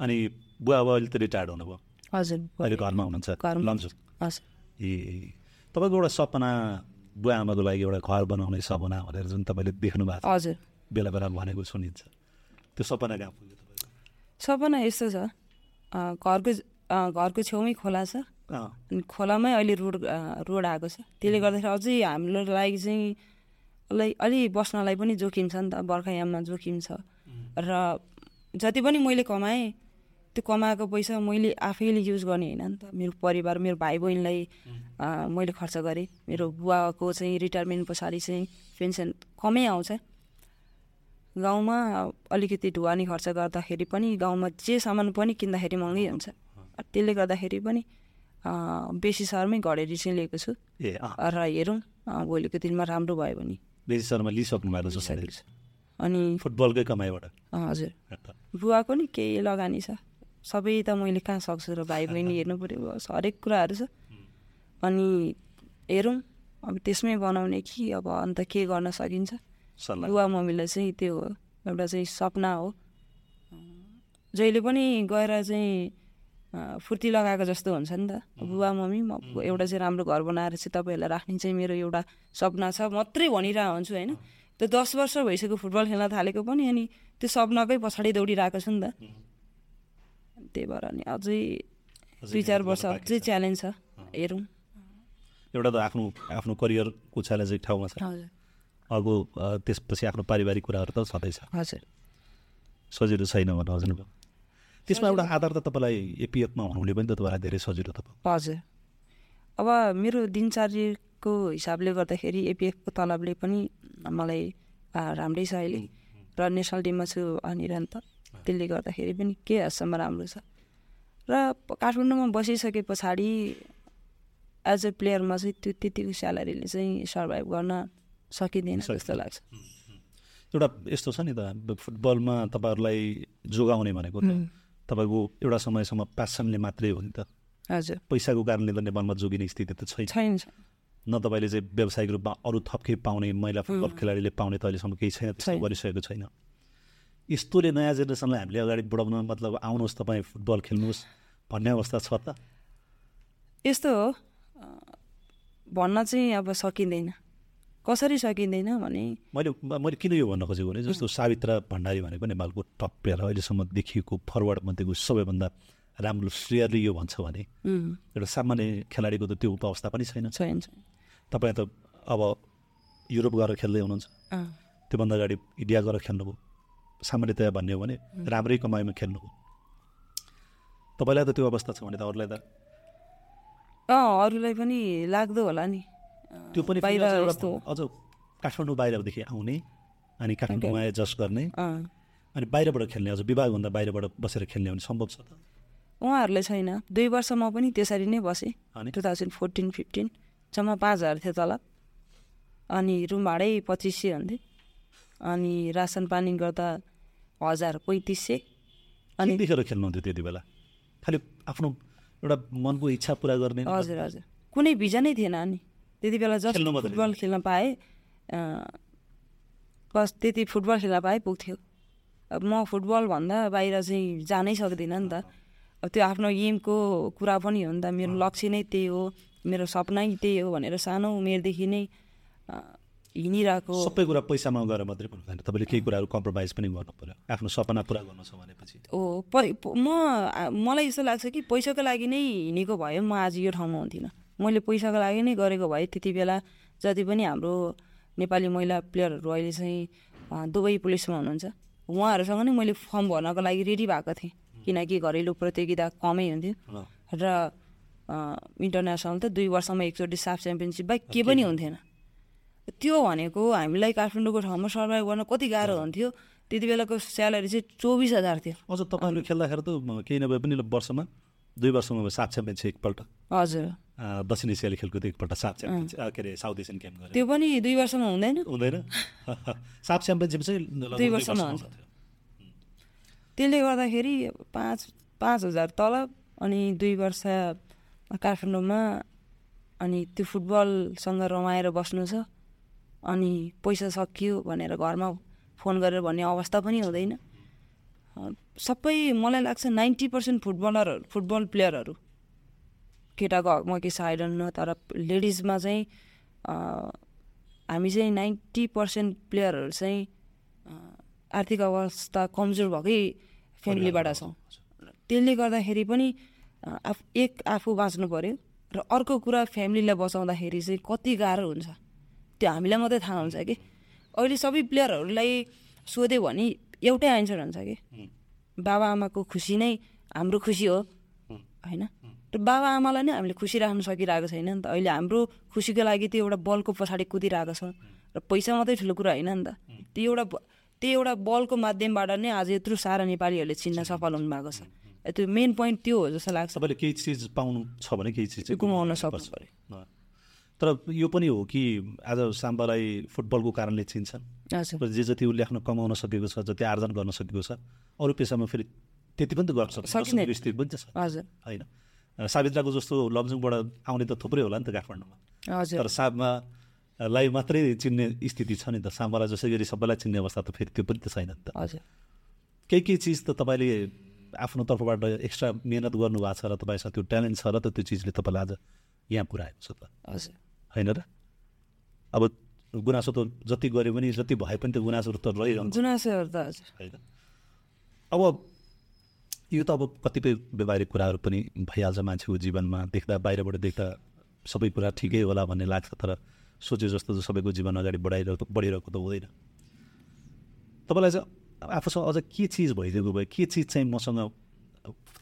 [SPEAKER 1] अनि बुवा अब अहिले त रिटायर्ड हुनुभयो?
[SPEAKER 2] हजुर
[SPEAKER 1] अहिले घरमा हुनुहुन्छ?
[SPEAKER 2] घरमा।
[SPEAKER 1] लन्चु?
[SPEAKER 2] हजुर।
[SPEAKER 1] ए। तपाईँको एउटा सपना बुवा आमाको लागि एउटा घर बनाउने सपना भनेर जुन तपाईँले देख्नु भएको छ।
[SPEAKER 2] हजुर।
[SPEAKER 1] बेला बेला भनेको सुनिन्छ। त्यो सपना कहाँ पुग्यो
[SPEAKER 2] सपना यस्तो छ। घरको घरको छेउमै खोला छ। अनि खोलामै अहिले रोड रोड आएको छ। त्यसले गर्दाखेरि अझै हाम्रो लागि चाहिँ अलि अलि बस्नलाई पनि जोखिम छ नि त। बर्खायाममा जोखिम छ। र जति पनि मैले कमाएँ त्यो कमाएको पैसा मैले आफैले युज गर्ने होइन नि त। मेरो परिवार मेरो भाइ बहिनीलाई मैले खर्च गरेँ। मेरो बुवाको चाहिँ रिटायरमेन्ट पछाडि चाहिँ पेन्सन कमै आउँछ। गाउँमा अलिकति ढुवानी खर्च गर्दाखेरि पनि गाउँमा जे सामान पनि किन्दाखेरि महँगै हुन्छ। त्यसले गर्दाखेरि पनि बेसी सहरमै घडेरी चाहिँ लिएको छु। र हेरौँ भोलिको दिनमा राम्रो भयो भने।
[SPEAKER 1] बेसी शर्मा लिइसक्नु भएको छ।
[SPEAKER 2] अनि
[SPEAKER 1] फुटबलकै कमाइबाट।
[SPEAKER 2] हजुर। बुवाको नि केही लगानी छ। सबै त मैले कहाँ सक्छु र भाइ बहिनी हेर्नु पऱ्यो हरेक कुराहरू छ। अनि हेरौँ। अब त्यसमै बनाउने कि अब अन्त के गर्न सकिन्छ? बुवा मम्मीलाई चाहिँ त्यो हो। एउटा चाहिँ सपना हो। जहिले पनि गएर चाहिँ फुर्ती लगाएको जस्तो हुन्छ नि त। बुवा मम्मी म एउटा चाहिँ राम्रो घर बनाएर चाहिँ तपाईँहरूलाई राख्ने चाहिँ मेरो एउटा सपना छ। मात्रै भनिरहेको हुन्छु होइन? त्यो दस वर्ष भइसक्यो फुटबल खेल्न थालेको पनि अनि त्यो सपनाकै पछाडि दौडिरहेको छु नि त। त्यही भएर अनि अझै दुई चार वर्ष अझै च्यालेन्ज छ हेरौँ।
[SPEAKER 1] एउटा त आफ्नो आफ्नो करियरको च्यालेन्ज एक ठाउँमा छ। अर्को त्यसपछि आफ्नो पारिवारिक कुराहरू त छँदैछ
[SPEAKER 2] हजुर।
[SPEAKER 1] सजिलो छैन भनेर हजुर त्यसमा एउटा आधार त तपाईँलाई एपिएफमा हुनुले पनि त तपाईँलाई धेरै सजिलो त भयो।
[SPEAKER 2] हजुर। अब मेरो दिनचर्याको हिसाबले गर्दाखेरि एपिएफको तलबले पनि मलाई राम्रै छ अहिले। र नेसनल टिममा छु अनिरन्त। त्यसले गर्दाखेरि पनि के हदसम्म राम्रो छ? र काठमाडौँमा बसिसके पछाडि एज अ प्लेयरमा चाहिँ त्यो त्यतिको स्यालेरीले चाहिँ सर्भाइभ गर्न सकिँदैन जस्तो लाग्छ।
[SPEAKER 1] एउटा यस्तो छ नि त फुटबलमा तपाईँहरूलाई जोगाउने भनेको त तपाईँको एउटा समयसम्म प्यासनले मात्रै हो नि त।
[SPEAKER 2] हजुर।
[SPEAKER 1] पैसाको कारणले त नेपालमा जोगिने स्थिति त छैन।
[SPEAKER 2] छैन।
[SPEAKER 1] न तपाईँले चाहिँ व्यावसायिक रूपमा अरू थप केही पाउने महिला फुटबल खेलाडीले पाउने त अहिलेसम्म केही छैन त्यस्तो
[SPEAKER 2] छैन।
[SPEAKER 1] गरिसकेको छैन। यस्तोले नयाँ जेनेरेसनलाई हामीले अगाडि बढाउन मतलब आउनुहोस् तपाईँ फुटबल खेल्नुहोस् भन्ने अवस्था छ त?
[SPEAKER 2] यस्तो हो। भन्न चाहिँ अब सकिँदैन। कसरी सकिँदैन भने
[SPEAKER 1] मैले मैले किन यो भन्न खोजेको भने जस्तो सावित्रा भण्डारी भनेको नेपालको टप प्लेयर अहिलेसम्म देखिएको फरवर्ड मध्येको सबैभन्दा राम्रो प्लेयरले यो भन्छ भने एउटा सामान्य खेलाडीको त त्यो अवस्था पनि छैन।
[SPEAKER 2] छैन
[SPEAKER 1] तपाईँ त अब युरोप गएर खेल्दै हुनुहुन्छ। त्योभन्दा अगाडि इन्डिया गएर खेल्नुभयो। सामान्यतया भन्ने हो भने राम्रै कमाइमा खेल्नुभयो तपाईँलाई त त्यो अवस्था छ भने त अरूलाई त?
[SPEAKER 2] अँ अरूलाई पनि लाग्दो होला नि।
[SPEAKER 1] त्यो पनि अझ काठमाडौँ बाहिरदेखि आउने अनि काठमाडौँमा एडजस्ट गर्ने। अनि बाहिरबाट खेल्ने अझ विभागभन्दा बाहिरबाट बसेर खेल्ने भने सम्भव छ त?
[SPEAKER 2] उहाँहरूलाई छैन। दुई वर्ष म पनि त्यसरी नै बसेँ।
[SPEAKER 1] अनि?
[SPEAKER 2] टु थाउजन्ड फोर्टिन फिफ्टिन जम्मा पाँच हजार थियो तलब अनि रुम भाडै पच्चिस सय हुन्थ्यो अनि रासन पानी गर्दा हजार पैँतिस सय। अनि
[SPEAKER 1] देखेर खेल्नुहुन्थ्यो त्यति बेला? खालि आफ्नो एउटा मनको इच्छा पुरा गर्ने
[SPEAKER 2] हजुर हजुर। कुनै भिजा नै थिएन अनि। त्यति बेला जस्ट। फुटबल खेल्न पाएँ। बस त्यति फुटबल खेल्न पाएँ पुग्थ्यो अब म फुटबल भन्दा बाहिर चाहिँ जानै सक्दिनँ नि त। अब त्यो आफ्नो एमको कुरा पनि हो नि त। मेरो लक्ष्य नै त्यही हो। मेरो सपना नै त्यही हो भनेर सानो उमेरदेखि नै अँ, हिँडिरहेको।
[SPEAKER 1] सबै कुरा पैसामा गएर मात्रै पनि हुँदैन। तपाईँले केही कुराहरू कम्प्रोमाइज पनि गर्नु पर्यो। आफ्नो सपना पुरा गर्नु छ भनेपछि।
[SPEAKER 2] हो म मलाई यस्तो लाग्छ कि पैसाको लागि नै हिँडेको भए म आज यो ठाउँमा हुन्थिनँ। मैले पैसाको लागि नै गरेको भए त्यति बेला जति पनि हाम्रो नेपाली महिला प्लेयरहरू अहिले चाहिँ दुबई पुलिसमा हुनुहुन्छ। उहाँहरूसँग नै मैले फर्म भर्नको लागि रेडी भएको थिएँ। किनकि घरेलु प्रतियोगिता कमै हुन्थ्यो। र इन्टरनेसनल त दुई वर्षमा एकचोटि साफ च्याम्पियनसिप बाहेक के पनि हुन्थेन। त्यो भनेको हामीलाई काठमाडौँको ठाउँमा सर्भाइभ गर्न कति गाह्रो हुन्थ्यो? त्यति बेलाको स्यालेरी चाहिँ चौबिस हजार थियो।
[SPEAKER 1] अझ तपाईँहरूले खेल्दाखेरि त केही नभए पनि वर्षमा दुई वर्षमा भयो सात च्याम्पियनसिप एकपल्ट।
[SPEAKER 2] हजुर।
[SPEAKER 1] दक्षिण एसियाली खेलकुद एकपल्ट सात च्याम्पियनसिप के अरे साउथ एसियन गेम गरे
[SPEAKER 2] त्यो पनि दुई वर्षमा हुँदैन?
[SPEAKER 1] हुँदैन। साफ च्याम्पियनसिप चाहिँ
[SPEAKER 2] दुई वर्षमा हुन्छ। त्यसले गर्दाखेरि पाँच पाँच हजार तलब अनि दुई वर्ष काठमाडौँमा अनि त्यो फुटबलसँग रमाएर बस्नु छ। अनि पैसा सकियो भनेर घरमा फोन गरेर भन्ने अवस्था पनि हुँदैन। सबै मलाई लाग्छ नाइन्टी पर्सेन्ट फुटबलरहरू फुटबल प्लेयरहरू केटाको हकमा के छ आइडन तर लेडिजमा चाहिँ हामी चाहिँ नाइन्टी पर्सेन्ट प्लेयरहरू चाहिँ आर्थिक अवस्था कमजोर भएकै फ्यामिलीबाट छौँ। त्यसले गर्दाखेरि पनि आफ एक आफू बाँच्नु पऱ्यो र अर्को कुरा फ्यामिलीलाई बचाउँदाखेरि चाहिँ कति गाह्रो हुन्छ। त्यो हामीलाई मात्रै थाहा हुन्छ कि? अहिले सबै प्लेयरहरूलाई सोध्यो भने एउटै एन्सर हुन्छ कि? बाबा आमाको खुसी नै हाम्रो खुसी हो। होइन? र बाबा आमालाई नै हामीले खुसी राख्नु सकिरहेको छैन नि त। अहिले हाम्रो खुसीको लागि त्यो एउटा बलको पछाडि कुदिरहेको छ। र पैसा मात्रै ठुलो कुरा होइन नि त। त्यो एउटा त्यो एउटा बलको माध्यमबाट नै आज यत्रो सारा नेपालीहरूले चिन्न सफल हुनुभएको छ। त्यो मेन पोइन्ट त्यो हो जस्तो लाग्छ।
[SPEAKER 1] तपाईँले केही चिज पाउनु छ भने केही चिज
[SPEAKER 2] गुमाउन
[SPEAKER 1] गुमाउनु
[SPEAKER 2] सक्नु
[SPEAKER 1] पर्छ।
[SPEAKER 2] पऱ्यो
[SPEAKER 1] अँ। तर यो पनि हो कि आज साम्बालाई फुटबलको कारणले चिन्छन्। जे जति उसले आफ्नो कमाउन सकेको छ जति आर्जन गर्न सकेको छ अरू पेसामा फेरि त्यति पनि त गर्न सक्छ
[SPEAKER 2] सकिँदैन।
[SPEAKER 1] नसकेको स्थिति पनि त छ। होइन। सावित्राको जस्तो लमजुङबाट आउने त थुप्रै होला नि त काठमाडौँमा। तर सामलाई मात्रै चिन्ने स्थिति छ नि त। साम्बालाई जसै गरी सबैलाई चिन्ने अवस्था त फेरि त्यो पनि त छैन नि त। केही केही चिज त तपाईँले आफ्नो तर्फबाट एक्स्ट्रा मिहिनेत गर्नुभएको छ र तपाईँसँग त्यो ट्यालेन्ट छ र त त्यो चिजले तपाईँलाई आज यहाँ पुऱ्याएको छ त।
[SPEAKER 2] हजुर।
[SPEAKER 1] होइन र अब गुनासो त जति गऱ्यो भने जति भए पनि त गुनासोहरू त रहिरहन्छ।
[SPEAKER 2] गुनासोहरू त
[SPEAKER 1] होइन? अब यो त अब कतिपय व्यवहारिक कुराहरू पनि भइहाल्छ मान्छेको जीवनमा। देख्दा बाहिरबाट देख्दा सबै कुरा ठिकै होला भन्ने लाग्छ तर सोचे जस्तो त सबैको जीवन अगाडि बढाइरहेको बढिरहेको त हुँदैन। तपाईँलाई चाहिँ आफूसँग अझ के चिज भइदिएको भए के चिज चाहिँ मसँग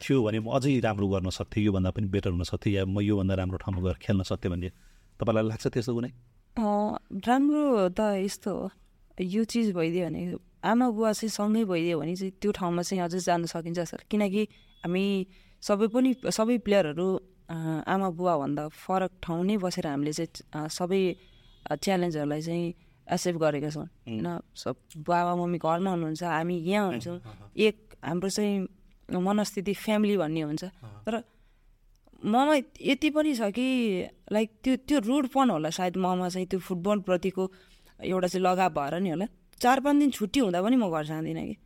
[SPEAKER 1] थियो भने म अझै राम्रो गर्न सक्थेँ? योभन्दा पनि बेटर हुन सक्थेँ या म योभन्दा राम्रो ठाउँमा गएर खेल्न सक्थेँ भन्ने तपाईँलाई लाग्छ त्यस्तो कुनै?
[SPEAKER 2] राम्रो त यस्तो हो यो चिज भइदियो भने आमा बुवा चाहिँ सँगै भइदियो भने चाहिँ त्यो ठाउँमा चाहिँ अझै जान सकिन्छ सर। किनकि हामी सबै पनि सबै प्लेयरहरू आमा बुवाभन्दा फरक ठाउँ नै बसेर हामीले चाहिँ सबै च्यालेन्जहरूलाई चाहिँ एक्सेप्ट गरेका छौँ। होइन सब बाबा मम्मी घरमा हुनुहुन्छ हामी यहाँ हुन्छौँ। एक हाम्रो चाहिँ मनस्थिति फ्यामिली भन्ने हुन्छ। तर ममा यति पनि छ कि लाइक त्यो त्यो रुडपन होला सायद ममा चाहिँ त्यो फुटबलप्रतिको एउटा चाहिँ लगाव भएर नि होला। चार पाँच दिन छुट्टी हुँदा पनि म घर जाँदिनँ कि।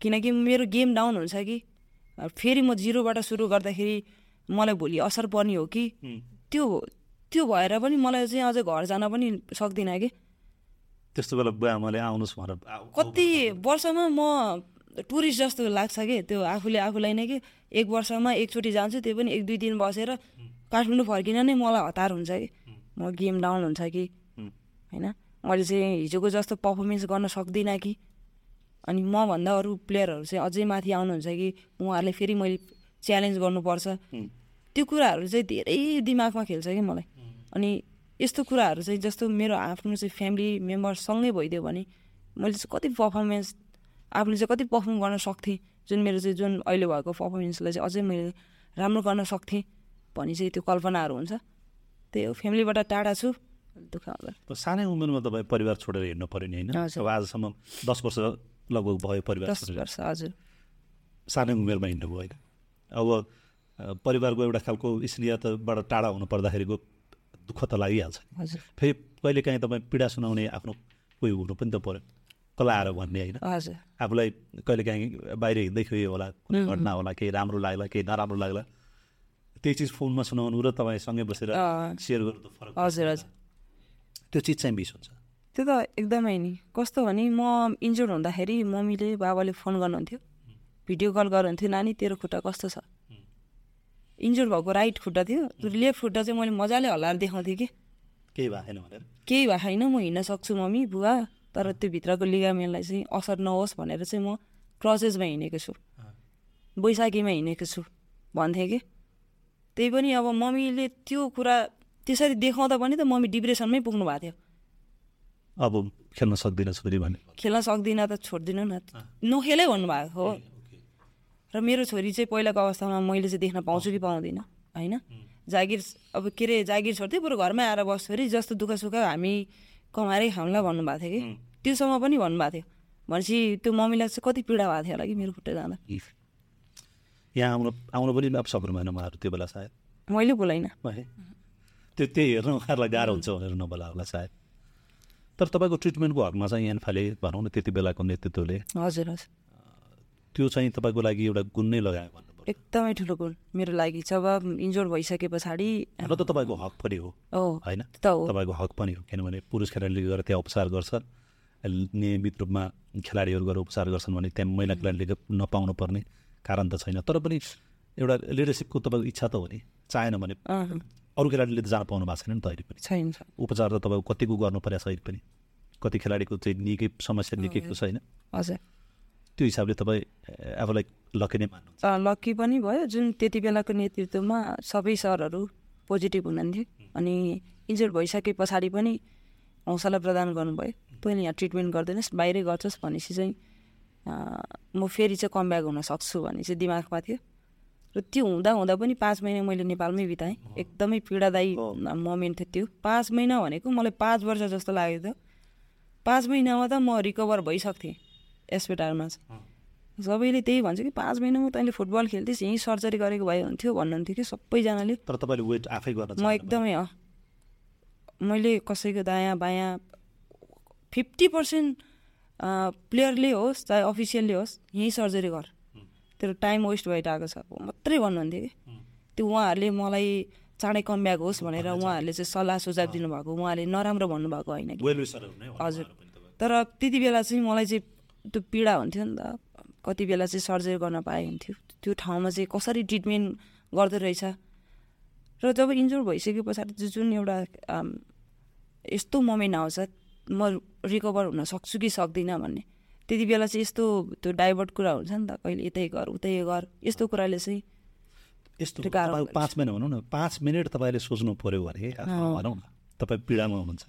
[SPEAKER 2] किनकि मेरो गेम डाउन हुन्छ कि। फेरि म जिरोबाट सुरु गर्दाखेरि मलाई भोलि असर पर्ने हो कि। त्यो त्यो भएर पनि मलाई चाहिँ अझै घर जान पनि सक्दिनँ कि।
[SPEAKER 1] त्यस्तो बेला बुवा आमाले आउनुहोस् भनेर
[SPEAKER 2] कति वर्षमा म टुरिस्ट जस्तो लाग्छ कि? त्यो आफूले आफूलाई नै कि? एक वर्षमा एकचोटि जान्छु त्यो पनि एक दुई दिन बसेर काठमाडौँ फर्किन नै मलाई हतार हुन्छ कि? म गेम डाउन हुन्छ कि? होइन? मैले चाहिँ हिजोको जस्तो पर्फर्मेन्स गर्न सक्दिनँ कि? अनि मभन्दा अरू प्लेयरहरू चाहिँ अझै माथि आउनुहुन्छ कि? उहाँहरूले फेरि मैले च्यालेन्ज गर्नुपर्छ। त्यो कुराहरू चाहिँ धेरै दिमागमा खेल्छ कि मलाई। अनि यस्तो कुराहरू चाहिँ जस्तो मेरो आफ्नो चाहिँ फ्यामिली मेम्बरसँगै भइदियो भने मैले चाहिँ कति पर्फर्मेन्स आफूले चाहिँ कति पर्फर्म गर्न सक्थेँ जुन मेरो चाहिँ जुन अहिले भएको पर्फर्मेन्सलाई चाहिँ अझै मैले राम्रो गर्न सक्थेँ भनी चाहिँ त्यो कल्पनाहरू हुन्छ। त्यही हो फ्यामिलीबाट टाढा छु दुःख
[SPEAKER 1] त सानै उमेरमा तपाईँ परिवार छोडेर हिँड्नु पऱ्यो नि होइन। अब आजसम्म दस वर्ष लगभग भयो परिवार
[SPEAKER 2] दस वर्ष हजुर।
[SPEAKER 1] सानै उमेरमा हिँड्नुभयो होइन? अब परिवारको एउटा खालको स्नेहतबाट टाढा हुनु पर्दाखेरिको दुःख त लागिहाल्छ।
[SPEAKER 2] हजुर।
[SPEAKER 1] फेरि कहिले काहीँ तपाईँ पीडा सुनाउने आफ्नो कोही हुनु पनि त पऱ्यो आएर भन्ने होइन। आफूलाई कहिले काहीँ बाहिर हिँड्दै होला कुनै घटना होला केही राम्रो लाग्ला केही नराम्रो लाग्ला। त्यही चिज फोनमा सुनाउनु र तपाईँ सँगै बसेर। सेयर गर्नु त फरक
[SPEAKER 2] हजुर हजुर।
[SPEAKER 1] त्यो चिज चाहिँ मिस हुन्छ।
[SPEAKER 2] त्यो त एकदमै नि। कस्तो भने म इन्जोर्ड हुँदाखेरि मम्मीले बाबाले फोन गर्नुहुन्थ्यो। भिडियो कल गर्नुहुन्थ्यो नानी तेरो खुट्टा कस्तो छ? इन्जोर्ड भएको राइट खुट्टा थियो। लेफ्ट खुट्टा चाहिँ मैले मजाले हल्लाएर देखाउँथेँ कि।
[SPEAKER 1] केही भएन भनेर।
[SPEAKER 2] केही भएको छैन म हिँड्न सक्छु मम्मी बुवा। तर त्यो भित्रको लिगामेन्टलाई चाहिँ असर नहोस् भनेर चाहिँ म क्रसेसमा हिँडेको छु। बैशाखीमा हिँडेको छु भन्थेँ कि? त्यही पनि अब मम्मीले त्यो कुरा त्यसरी देखाउँदा पनि त मम्मी डिप्रेसनमै पुग्नु भएको थियो।
[SPEAKER 1] अब खेल्न सक्दिनँ छोरी भने।
[SPEAKER 2] खेल्न सक्दिनँ त छोडिदिनु न। नखेलै भन्नुभएको हो। र मेरो छोरी चाहिँ पहिलाको अवस्थामा मैले चाहिँ देख्न पाउँछु कि पाउँदिनँ होइन? जागिर अब के अरे जागिर छोड्थ्यो बरु घरमै आएर बस्छु अरे जस्तो दुःख सुख हामी कमाएरै खाउँला भन्नुभएको थियो कि? त्योसम्म पनि भन्नुभएको थियो। भनेपछि त्यो मम्मीलाई चाहिँ कति पीडा भएको थियो होला कि मेरो खुट्टा जाँदा?
[SPEAKER 1] यहाँ आउनु आउनु पनि अब सक्नु भएन उहाँहरू त्यो बेला सायद।
[SPEAKER 2] मैले बोलाइनँ।
[SPEAKER 1] त्यो त्यही हेर्न उहाँहरूलाई गाह्रो हुन्छ भनेर नबोला होला सायद। तर तपाईँको ट्रिटमेन्टको हकमा चाहिँ एनफाले भनौँ न त्यति बेलाको नेतृत्वले।
[SPEAKER 2] हजुर हजुर।
[SPEAKER 1] त्यो चाहिँ तपाईँको लागि एउटा गुण नै लगायो भन्नु पर्यो
[SPEAKER 2] एकदमै ठुलो गुण मेरो लागि जब इन्जोर भइसके पछाडि
[SPEAKER 1] र त तपाईँको हक पनि हो। होइन? तपाईँको हक पनि हो। किनभने पुरुष खेलाडीले गएर त्यहाँ उपचार गर्छ नियमित रूपमा खेलाडीहरू गएर उपचार गर्छन् भने त्यहाँ महिला खेलाडीले नपाउनु पर्ने कारण त छैन। तर पनि एउटा लिडरसिपको तपाईँको इच्छा त हो नि। चाहेन भने अरू खेलाडीले त जान पाउनु भएको छैन नि त अहिले पनि।
[SPEAKER 2] छैन।
[SPEAKER 1] उपचार त तपाईँको कतिको गर्नु परेको छ अहिले पनि? कति खेलाडीको चाहिँ निकै समस्या निकैको छैन?
[SPEAKER 2] हजुर।
[SPEAKER 1] त्यो हिसाबले तपाईँ आफूलाई लकी नै मान्नुहुन्छ।
[SPEAKER 2] अ, लक्की पनि भयो। जुन त्यति बेलाको नेतृत्वमा सबै सरहरू पोजिटिभ हुनुहुन्थ्यो अनि इन्जोर्ड भइसके पछाडि पनि हौसला प्रदान गर्नुभयो। तैँले यहाँ ट्रिटमेन्ट गर्दैनस् बाहिरै गर्छस् भनेपछि चाहिँ म फेरि चाहिँ कमब्याक हुन सक्छु भन्ने चाहिँ दिमागमा थियो। र त्यो हुँदा हुँदा पनि पाँच महिना मैले नेपालमै बिताएँ। एकदमै पीडादायी मोमेन्ट थियो त्यो। पाँच महिना भनेको मलाई पाँच वर्ष जस्तो लागेको थियो पाँच महिनामा त म रिकभर भइसक्थेँ। एसपेटारमा चाहिँ। सबैले त्यही भन्छ कि पाँच महिनामा तैँले फुटबल खेल्थिस् यहीँ सर्जरी गरेको भए हुन्थ्यो भन्नुहुन्थ्यो कि सबैजनाले।
[SPEAKER 1] तर तपाईँले वेट आफै गर्न
[SPEAKER 2] म एकदमै अँ मैले कसैको दायाँ बायाँ फिफ्टी पर्सेन्ट प्लेयरले होस् चाहे अफिसियलले होस् यहीँ सर्जरी गर। तेरो टाइम वेस्ट भइरहेको छ। मात्रै भन्नुहुन्थ्यो कि। त्यो उहाँहरूले मलाई चाँडै कम ब्याक होस् भनेर उहाँहरूले चाहिँ सल्लाह सुझाव दिनुभएको। उहाँले नराम्रो भन्नुभएको होइन हजुर। तर त्यति बेला चाहिँ मलाई चाहिँ त्यो पीडा हुन्थ्यो नि त। कति बेला चाहिँ सर्जरी गर्न पाए हुन्थ्यो। त्यो ठाउँमा चाहिँ कसरी ट्रिटमेन्ट गर्दो रहेछ? र जब इन्जोर भइसके पछाडि जुन एउटा यस्तो मोमेन्ट आउँछ म रिकभर हुन सक्छु कि सक्दिनँ भन्ने। त्यति बेला चाहिँ यस्तो त्यो डाइभर्ट कुरा हुन्छ नि त कहिले यतै गर उतै गर यस्तो कुराले चाहिँ
[SPEAKER 1] यस्तो पाँच महिना भनौँ न पाँच मिनट तपाईँले सोच्नु पऱ्यो भने भनौँ न। तपाईँ पीडामा हुनुहुन्छ।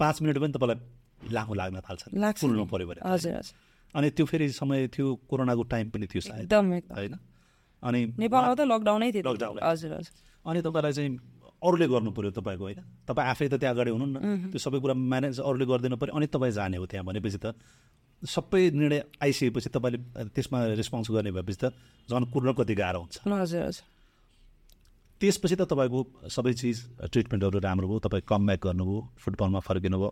[SPEAKER 1] पाँच मिनट पनि तपाईँलाई लामो लाग्न थाल्छ।
[SPEAKER 2] लाग्छ।
[SPEAKER 1] पऱ्यो भने
[SPEAKER 2] हजुर हजुर।
[SPEAKER 1] अनि त्यो फेरि समय थियो कोरोनाको टाइम पनि थियो सायद। होइन? अनि
[SPEAKER 2] नेपालमा त लकडाउनै थियो
[SPEAKER 1] लकडाउन।
[SPEAKER 2] हजुर हजुर।
[SPEAKER 1] अनि तपाईँलाई चाहिँ अरूले गर्नु पऱ्यो तपाईँको होइन? तपाईँ आफै त त्यहाँ अगाडि हुनु न त्यो सबै कुरा म्यानेज अरूले गरिदिनु पऱ्यो। अनि तपाईँ जाने हो त्यहाँ भनेपछि त सबै निर्णय आइसकेपछि तपाईँले त्यसमा रेस्पोन्स गर्ने भएपछि त झन् कुर्न कति गाह्रो हुन्छ।
[SPEAKER 2] हजुर हजुर।
[SPEAKER 1] त्यसपछि त तपाईँको सबै चिज ट्रिटमेन्टहरू राम्रो भयो तपाईँ कम ब्याक गर्नुभयो फुटबलमा फर्किनु भयो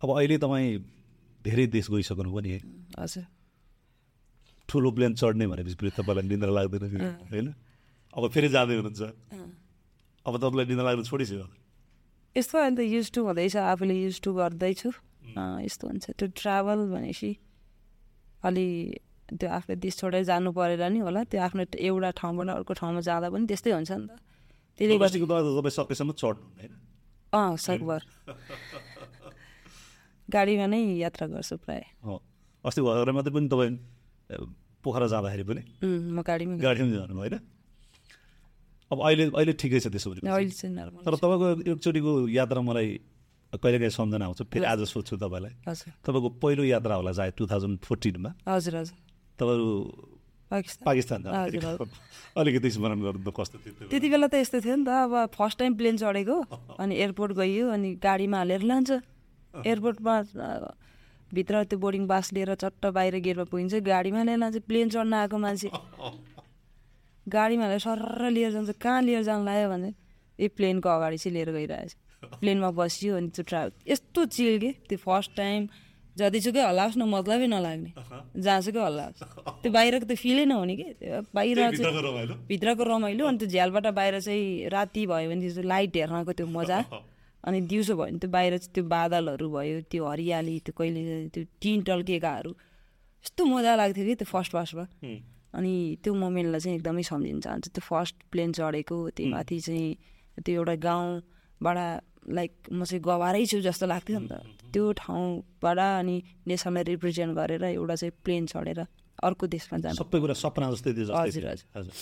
[SPEAKER 1] अब अहिले तपाईँ धेरै देश गइसक्नु भयो नि
[SPEAKER 2] हजुर।
[SPEAKER 1] ठुलो प्लेन चढ्ने भनेपछि फेरि तपाईँलाई निन्द्रा लाग्दैन फेरि होइन? अब फेरि जाँदै हुनुहुन्छ। अब तपाईँलाई निन्द्रा लाग्नु छोडिसक्यो।
[SPEAKER 2] यस्तो अहिले त युज टु हुँदैछ आफूले युज टु गर्दैछु। यस्तो हुन्छ। त्यो ट्राभल भनेपछि अलि त्यो आफ्नो देश छोडेर जानु परेर नि होला त्यो आफ्नो एउटा ठाउँबाट अर्को ठाउँमा जाँदा पनि त्यस्तै हुन्छ नि त। त्यसले
[SPEAKER 1] तपाईँ सकेसम्म चढ्नु होइन?
[SPEAKER 2] अँ सकभर गाडीमा नै यात्रा गर्छु प्राय।
[SPEAKER 1] अस्ति भएर मात्रै पनि तपाईँ पोखरा जाँदाखेरि पनि?
[SPEAKER 2] म गाडीमा
[SPEAKER 1] गाडीमा जानु होइन? अब अहिले अहिले ठिकै छ त्यसो भने तर तपाईँको एकचोटिको यात्रा मलाई कहिलेकाहीँ सम्झना आउँछ फेरि आज सोध्छु तपाईँलाई। तपाईँको पहिलो यात्रा होला चाहे टु थाउजन्ड फोर्टिनमा।
[SPEAKER 2] हजुर हजुर।
[SPEAKER 1] तपाईँहरू
[SPEAKER 2] पाकिस्तान।
[SPEAKER 1] अलिकति स्मरण गर्नु त कस्तो थियो त्यो?
[SPEAKER 2] त्यति बेला त यस्तो थियो नि त अब फर्स्ट टाइम प्लेन चढेको अनि एयरपोर्ट गइयो अनि गाडीमा हालेर लान्छ। एयरपोर्टमा भित्र त्यो बोर्डिङ पास लिएर चट्ट बाहिर गेटमा पुगिन्छ। गाडीमा लिएर लान्छ प्लेन चढ्न आएको मान्छे। गाडीमा हालेर सरर लिएर जान्छ कहाँ लिएर जानु लाग्यो भने? ए प्लेनको अगाडि चाहिँ लिएर गइरहेछ। प्लेनमा बसियो अनि त्यो ट्राभल यस्तो चिल के? त्यो फर्स्ट टाइम जतिसुकै हल्लाओस् न मतलबै नलाग्ने। जहाँसुकै हल्लाओस् त्यो बाहिरको त फिलै नहुने कि? बाहिर
[SPEAKER 1] भित्रको रमाइलो।
[SPEAKER 2] भित्रको रमाइलो अनि त्यो झ्यालबाट बाहिर चाहिँ राति भयो भने त्यो लाइट हेर्नको त्यो मजा। अनि दिउँसो भयो भने त्यो बाहिर चाहिँ त्यो बादलहरू भयो त्यो हरियाली त्यो कहिले त्यो टिन टल्किएकाहरू यस्तो मजा लाग्थ्यो कि त्यो फर्स्ट फर्स्टमा। अनि त्यो मोमेन्टलाई चाहिँ एकदमै सम्झिन चाहन्छु त्यो फर्स्ट प्लेन चढेको त्यो माथि चाहिँ त्यो एउटा गाउँबाट लाइक म चाहिँ गवारै छु जस्तो लाग्थ्यो नि त। त्यो ठाउँबाट अनि नेसनलाई रिप्रेजेन्ट गरेर एउटा चाहिँ प्लेन चढेर अर्को देशमा जानु।
[SPEAKER 1] सबै कुरा सपना जस्तै
[SPEAKER 2] हजुर।
[SPEAKER 1] हजुर।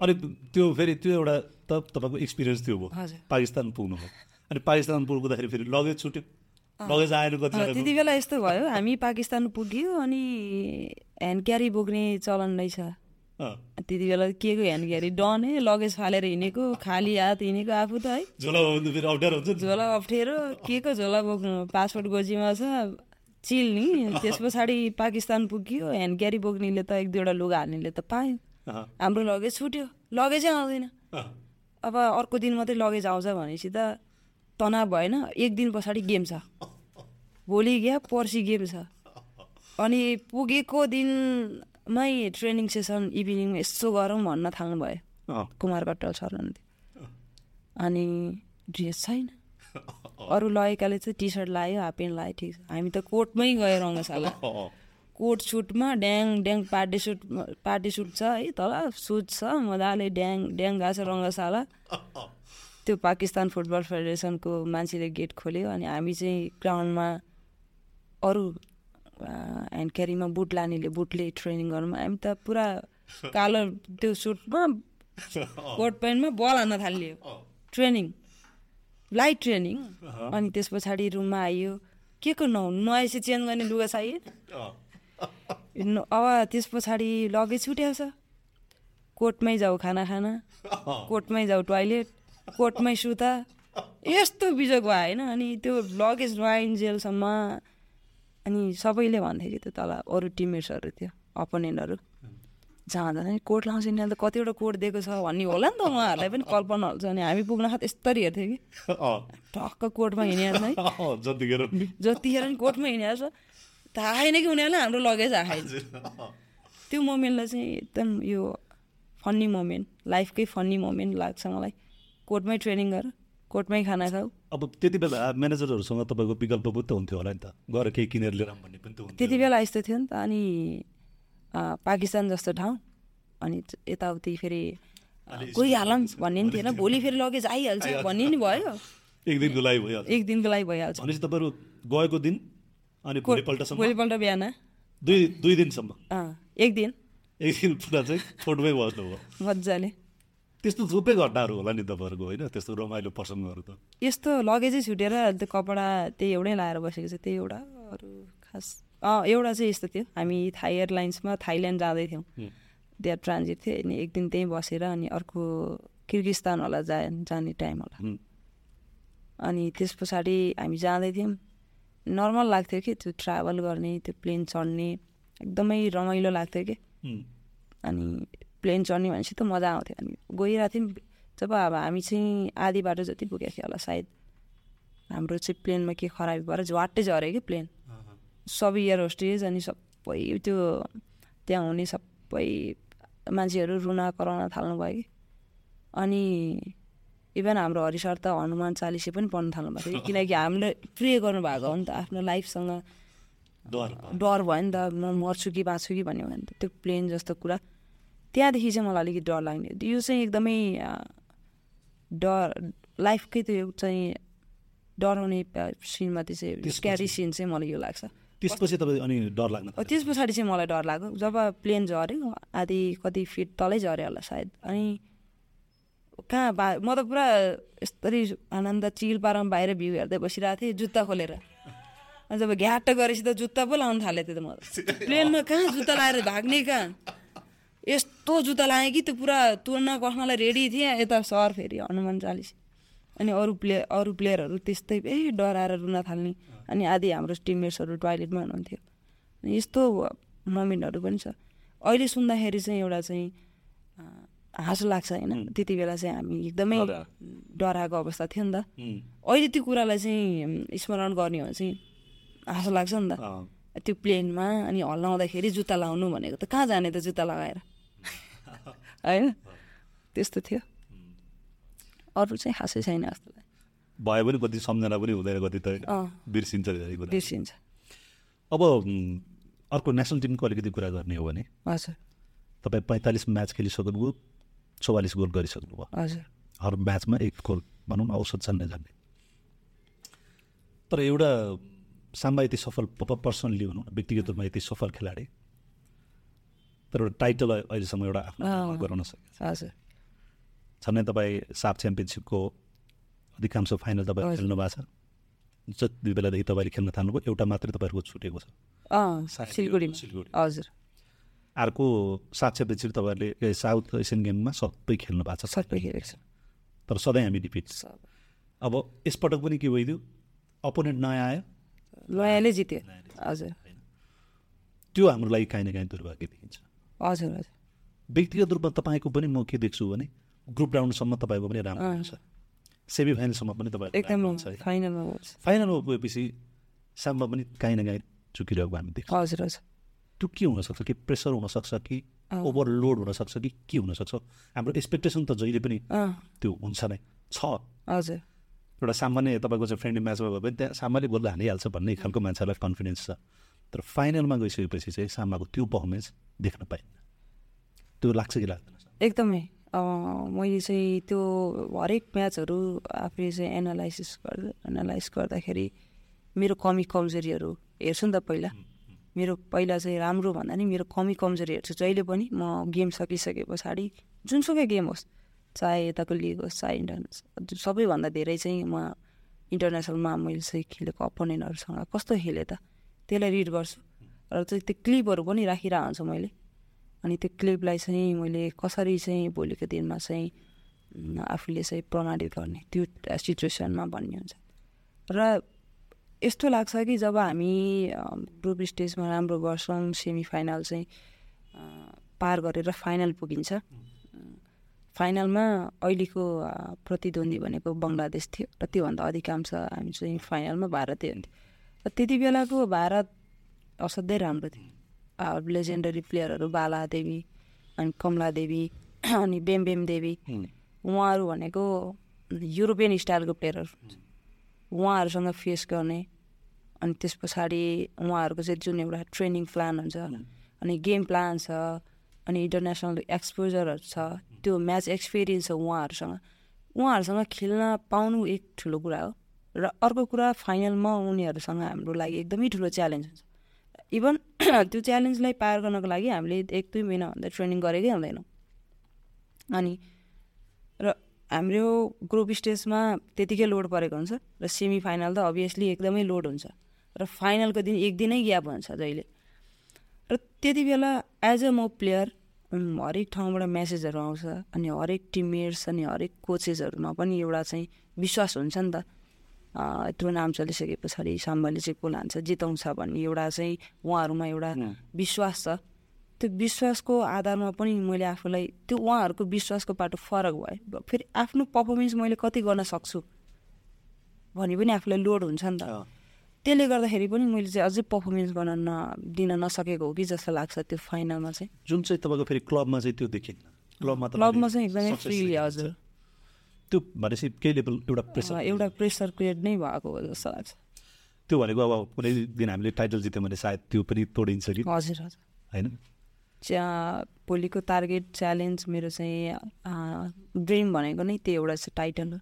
[SPEAKER 1] अनि त्यो फेरि त्यो एउटा त तपाईँको एक्सपिरियन्स थियो भयो पाकिस्तान पुग्नु भयो अनि पाकिस्तान पुग्दाखेरि फेरि लगेज छुट्यो। लगेज
[SPEAKER 2] अँ,
[SPEAKER 1] कतिजनाको
[SPEAKER 2] त्यति बेला यस्तो भयो हामी पाकिस्तान पुग्यो अनि ह्यान्ड क्यारी बोक्ने चलन रहेछ। त्यति बेला के को ह्यान्ड क्यारी डन है लगेज फालेर हिँडेको खाली हात हिँडेको आफू त है।
[SPEAKER 1] झोला
[SPEAKER 2] झोला अप्ठ्यारो के को झोला बोक्नु? पासपोर्ट गोजीमा छ चिल नि। त्यस पछाडि पाकिस्तान पुग्यो ह्यान्ड क्यारी बोक्नेले त एक दुईवटा लुगा हाल्नेले त पायो। हाम्रो लगेज छुट्यो लगेजै आउँदैन। अब अर्को दिन मात्रै लगेज आउँछ भनेपछि त तनाव भएन एक दिन पछाडि गेम छ। भोलि गयो पर्सि गेम छ। अनि पुगेको दिनमै ट्रेनिङ सेसन इभिनिङमा यसो गरौँ भन्न थाल्नु भयो
[SPEAKER 1] अँ,
[SPEAKER 2] कुमार कट्टल सर हुनुहुन्थ्यो अनि ड्रेस छैन। अरू लगेकाले चाहिँ टी सर्ट लायो हाफ पेन्ट लायो ठिक छ। हामी त कोटमै गयो रङ्गशाला
[SPEAKER 1] अँ,
[SPEAKER 2] कोट सुटमा ड्याङ ड्याङ पार्टी सुट पार्टी सुट छ है तल सुट छ मजाले ड्याङ ड्याङ गएको छ रङ्गशाला त्यो पाकिस्तान फुटबल फेडरेसनको मान्छेले गेट खोल्यो अनि हामी चाहिँ ग्राउन्डमा अरू ह्यान्ड क्यारीमा बुट लानेले बुटले ट्रेनिङ गर्नुमा हामी त पुरा कालो त्यो सुटमा कोट प्यान्टमा बल हान्न थालियो। Training light training. अनि त्यस पछाडि रुममा आइयो। के को नहुनु? नआएपछि चेन्ज गर्ने लुगा चाहियो। अब त्यस पछाडि लगेज छुट्याउँछ। कोटमै जाऊ खाना खाना। कोटमै जाऊ टोइलेट। कोटमै सुता यस्तो बिजोग भयो होइन अनि त्यो लगेज नआइन्जेलसम्म अनि सबैले भन्थे कि त्यो तल अरू टिममेट्सहरू थियो अपोनेन्टहरू। जाँदा नै कोट लाउँछ नि त कतिवटा कोट दिएको छ भन्ने होला नि त उहाँहरूलाई पनि कल्पना हुन्छ अनि हामी पुग्न खात यस्तरी हेर्थ्यो कि। टक्क कोटमा हिँडेको छ है
[SPEAKER 1] जतिखेर पनि।
[SPEAKER 2] जतिखेर नि कोटमा हिँडेको छ। थाहा छैन कि उनीहरूलाई हाम्रो लगेज आएन त्यो मोमेन्टलाई चाहिँ एकदम यो फन्नी मोमेन्ट लाइफकै फन्नी मोमेन्ट लाग्छ मलाई। कोर्टमै ट्रेनिङ गर कोर्टमै खाना खाऊ।
[SPEAKER 1] अब त्यति बेला म्यानेजरहरूसँग तपाईँको विकल्प पनि त हुन्थ्यो होला नि त। गएर केही किनेर लिएर भन्ने पनि त हुन्थ्यो।
[SPEAKER 2] त्यति बेला यस्तो थियो नि त अनि पाकिस्तान जस्तो ठाउँ अनि यताउति फेरि कोही हालौँ भन्ने नि थिएन। भोलि फेरि लगेज आइहाल्छ भन्ने नि भयो।
[SPEAKER 1] एक दिनको लागि भइहाल्छ।
[SPEAKER 2] एक दिनको लागि भइहाल्छ।
[SPEAKER 1] भनेपछि तपाईँहरू गएको दिन अनि भोलिपल्टसम्म?
[SPEAKER 2] भोलिपल्ट बिहान।
[SPEAKER 1] दुई दुई दिनसम्म?
[SPEAKER 2] एक दिन।
[SPEAKER 1] एक दिन पुरा चाहिँ फोटोमै बस्नु हो
[SPEAKER 2] मजाले।
[SPEAKER 1] त्यस्तो थुप्रै घटनाहरू होला नि तपाईँहरूको होइन? त्यस्तो रमाइलो प्रसङ्गहरू त।
[SPEAKER 2] यस्तो लगेजै छुटेर त्यो कपडा त्यही एउटै लाएर बसेको छ त्यही एउटा अरू खास अँ एउटा चाहिँ यस्तो थियो। हामी थाई एयरलाइन्समा थाइल्यान्ड जाँदै थियौँ। त्यहाँ ट्रान्जिट थियो अनि एक दिन त्यहीँ बसेर अनि अर्को किर्गिस्तान होला जा जाने टाइम होला। अनि त्यस पछाडि हामी जाँदै थियौँ। नर्मल लाग्थ्यो कि त्यो ट्राभल गर्ने त्यो प्लेन चढ्ने एकदमै रमाइलो लाग्थ्यो कि। अनि प्लेन चढ्ने भनेपछि त मजा आउँथ्यो अनि गइरहेको थियौँ। जब अब हामी चाहिँ आधी बाटो जति पुगेको थियो होला सायद हाम्रो चाहिँ प्लेनमा के खराबी भएर झ्वाट्टै झऱ्यो कि प्लेन। सबै एयर होस्टेज अनि सबै त्यो त्यहाँ हुने सबै मान्छेहरू रुन कराउन थाल्नु भयो कि। अनि इभन हाम्रो हरि सर त हनुमान चालिसे पनि पढ्नु थाल्नु भएको थियो किनकि हामीले प्रे गर्नुभएको हो नि त आफ्नो लाइफसँग
[SPEAKER 1] डर
[SPEAKER 2] डर भयो नि त म मर्छु कि बाँच्छु कि भन्यो भने त त्यो प्लेन जस्तो कुरा। त्यहाँदेखि चाहिँ मलाई अलिकति डर लाग्ने यो चाहिँ एकदमै डर लाइफकै त्यो चाहिँ डराउने सिनमाथि चाहिँ
[SPEAKER 1] त्यसपछि-
[SPEAKER 2] स्क्यारी सिन चाहिँ मलाई यो लाग्छ।
[SPEAKER 1] त्यसपछि तपाईँ अनि डर लाग्न
[SPEAKER 2] त्यस पछाडि चाहिँ मलाई डर लाग्यो। जब प्लेन झऱ्यो आधी कति फिट तलै झऱ्यो होला सायद। अनि कहाँ बा म त पुरा यस्तरी आनन्द चिल पारामा बाहिर भ्यू हेर्दै बसिरहेको थिएँ जुत्ता खोलेर। अनि जब घ्याट गरेपछि त जुत्ता पो लाउनु थालेँ त्यो त म। प्लेनमा कहाँ जुत्ता लाएर भाग्ने कहाँ? यस्तो जुत्ता लगाएँ कि त्यो पुरा तुर्न कस्नलाई रेडी थिएँ। यता सर फेरि हनुमान चालिस। अनि अरू प्ले अरू प्लेयरहरू त्यस्तै ए डराएर रुन थाल्ने। अनि आदि हाम्रो टिममेट्सहरू टोइलेटमा हुनुहुन्थ्यो। यस्तो मोमेन्टहरू पनि छ। अहिले सुन्दाखेरि चाहिँ एउटा चाहिँ हाँसो लाग्छ होइन? त्यति बेला चाहिँ हामी एकदमै
[SPEAKER 1] डराएको।
[SPEAKER 2] अवस्था थियो नि त। अहिले त्यो कुरालाई चाहिँ स्मरण गर्ने हो भने चाहिँ हाँसो लाग्छ नि त। त्यो प्लेनमा अनि हल्लाउँदाखेरि जुत्ता लाउनु भनेको त कहाँ जाने त जुत्ता लगाएर? होइन त्यस्तो थियो अरू चाहिँ खासै छैन
[SPEAKER 1] भयो भने कति सम्झना पनि हुँदैन कति त बिर्सिन्छ
[SPEAKER 2] बिर्सिन्छ
[SPEAKER 1] अब अर्को नेसनल टिमको अलिकति कुरा गर्ने हो भने
[SPEAKER 2] हजुर
[SPEAKER 1] तपाईँ पैँतालिस म्याच खेलिसक्नुभयो चौवालिस गोल गरिसक्नुभयो
[SPEAKER 2] हजुर
[SPEAKER 1] हर म्याचमा एक गोल भनौँ न औसत झन्डै झन्डै तर एउटा साम्बा यति सफल पर्सनली भनौँ न व्यक्तिगत रूपमा यति सफल खेलाडी तर एउटा टाइटल अहिलेसम्म एउटा आफ्नो गराउन सके
[SPEAKER 2] हजुर।
[SPEAKER 1] छनै तपाईँ साफ च्याम्पियनसिपको अधिकांश फाइनल तपाईँ। खेल्नु भएको छ। जति बेलादेखि तपाईँले खेल्न थाल्नुभयो एउटा मात्रै तपाईँहरूको छुटेको छ। सिलगढी।
[SPEAKER 2] हजुर।
[SPEAKER 1] अर्को सात च्याम्पियनसिप तपाईँहरूले साउथ एसियन गेममा सबै खेल्नु भएको छ
[SPEAKER 2] सबै खेलेको छ।
[SPEAKER 1] तर सधैँ हामी
[SPEAKER 2] सब।
[SPEAKER 1] अब यसपटक पनि के भइदियो? अपोनेन्ट नयाँ आयो।
[SPEAKER 2] लयाले जित्यो। हजुर।
[SPEAKER 1] त्यो हाम्रो लागि काहीँ न काहीँ दुर्भाग्य देखिन्छ।
[SPEAKER 2] हजुर हजुर।
[SPEAKER 1] व्यक्तिगत रूपमा तपाईँको पनि म के देख्छु भने ग्रुप राउन्डसम्म तपाईँको पनि राम्रो। हुन्छ। सेमी फाइनलसम्म पनि तपाईँ
[SPEAKER 2] एकदम फाइनलमा
[SPEAKER 1] फाइनलमा गएपछि साममा पनि काहीँ न काहीँ चुकिरहेको हामी देख्छौँ।
[SPEAKER 2] हजुर हजुर।
[SPEAKER 1] त्यो के हुनसक्छ कि प्रेसर हुनसक्छ कि। ओभरलोड हुनसक्छ कि के हुनसक्छ? हाम्रो एक्सपेक्टेसन त जहिले पनि त्यो हुन्छ नै। छ।
[SPEAKER 2] हजुर।
[SPEAKER 1] एउटा सामान्य तपाईँको चाहिँ फ्रेन्डली म्याचमा भयो भने त्यहाँ सामान्य गोल हालिहाल्छ भन्ने खालको मान्छेहरूलाई कन्फिडेन्स छ। तर फाइनलमा गइसकेपछि चाहिँ सामाको त्यो पर्फर्मेन्स देख्न पाइन्न। त्यो लाग्छ कि लाग्दैन?
[SPEAKER 2] एकदमै। मैले चाहिँ त्यो हरेक म्याचहरू आफूले चाहिँ एनालाइसिस गर्दा एनालाइज गर्दाखेरि मेरो कमी कमजोरीहरू हेर्छु नि त पहिला। मेरो पहिला चाहिँ राम्रो भन्दा नि मेरो कमी कमजोरी हेर्छु। जहिले पनि म गेम सकिसके पछाडि जुनसुकै गेम होस् चाहे यताको लिग होस् चाहे इन्टरनेसनल सबैभन्दा धेरै चाहिँ म इन्टरनेसनलमा मैले चाहिँ खेलेको अपोनेन्टहरूसँग कस्तो खेलेँ त? त्यसलाई रिड गर्छु। र त्यो क्लिपहरू पनि राखिरहेको हुन्छु मैले। अनि त्यो क्लिपलाई चाहिँ मैले कसरी चाहिँ भोलिको दिनमा चाहिँ आफूले चाहिँ प्रमाणित गर्ने त्यो सिचुएसनमा भन्ने हुन्छ। र यस्तो लाग्छ कि जब हामी ग्रुप स्टेजमा राम्रो गर्छौँ सेमी फाइनल चाहिँ पार गरेर फाइनल पुगिन्छ। फाइनलमा अहिलेको प्रतिद्वन्दी भनेको बङ्गलादेश थियो र त्योभन्दा अधिकांश हामी चाहिँ फाइनलमा भारतै हुन्थ्यो। त्यति बेलाको भारत असाध्यै राम्रो थियो। लेजेन्डरी प्लेयरहरू बाला देवी अनि कमला देवी अनि बेम बेम देवी उहाँहरू भनेको युरोपियन स्टाइलको प्लेयरहरू उहाँहरूसँग फेस गर्ने अनि त्यस पछाडि उहाँहरूको चाहिँ जुन एउटा ट्रेनिङ प्लान हुन्छ अनि गेम प्लान छ अनि इन्टरनेसनल एक्सपोजरहरू छ त्यो म्याच एक्सपिरियन्स छ उहाँहरूसँग। उहाँहरूसँग खेल्न पाउनु एक ठुलो कुरा हो। र अर्को कुरा फाइनलमा उनीहरूसँग हाम्रो लागि एकदमै ठुलो च्यालेन्ज हुन्छ। इभन त्यो च्यालेन्जलाई पार गर्नको लागि हामीले एक दुई महिनाभन्दा ट्रेनिङ गरेकै हुँदैनौँ। अनि र हाम्रो ग्रुप स्टेजमा त्यतिकै लोड परेको हुन्छ र सेमी फाइनल त अभियसली एकदमै लोड हुन्छ र फाइनलको दिन एक दिनै ग्याप हुन्छ जहिले। र त्यति बेला एज अ म प्लेयर हरेक ठाउँबाट म्यासेजहरू आउँछ अनि हरेक टिममेट्स अनि हरेक कोचेसहरूमा पनि एउटा चाहिँ विश्वास हुन्छ नि त। यत्रो नाम चलिसके पछाडि साम्बाले चाहिँ को लान्छ? जिताउँछ भन्ने एउटा चाहिँ उहाँहरूमा एउटा विश्वास छ। त्यो विश्वासको आधारमा पनि मैले आफूलाई त्यो उहाँहरूको विश्वासको पाटो फरक भयो। फेरि आफ्नो पर्फर्मेन्स मैले कति गर्न सक्छु? भने पनि आफूलाई लोड हुन्छ नि त। त्यसले गर्दाखेरि पनि मैले चाहिँ अझै पर्फर्मेन्स गर्न न दिन नसकेको हो कि जस्तो लाग्छ त्यो फाइनलमा चाहिँ।
[SPEAKER 1] जुन चाहिँ तपाईँको फेरि क्लबमा चाहिँ त्यो देखिन्न? क्लबमा त
[SPEAKER 2] क्लबमा चाहिँ एकदमै
[SPEAKER 1] देखिन्छ।
[SPEAKER 2] हजुर।
[SPEAKER 1] त्यो भनेपछि केही लेभल एउटा प्रेसर
[SPEAKER 2] एउटा प्रेसर क्रिएट नै भएको हो जस्तो लाग्छ।
[SPEAKER 1] त्यो भनेको अब कुनै दिन हामीले टाइटल जित्यो भने सायद त्यो पनि तोडिन्छ कि?
[SPEAKER 2] हजुर हजुर।
[SPEAKER 1] होइन?
[SPEAKER 2] च्या भोलिको टार्गेट च्यालेन्ज मेरो चाहिँ ड्रिम भनेको नै त्यो एउटा चाहिँ टाइटल हो।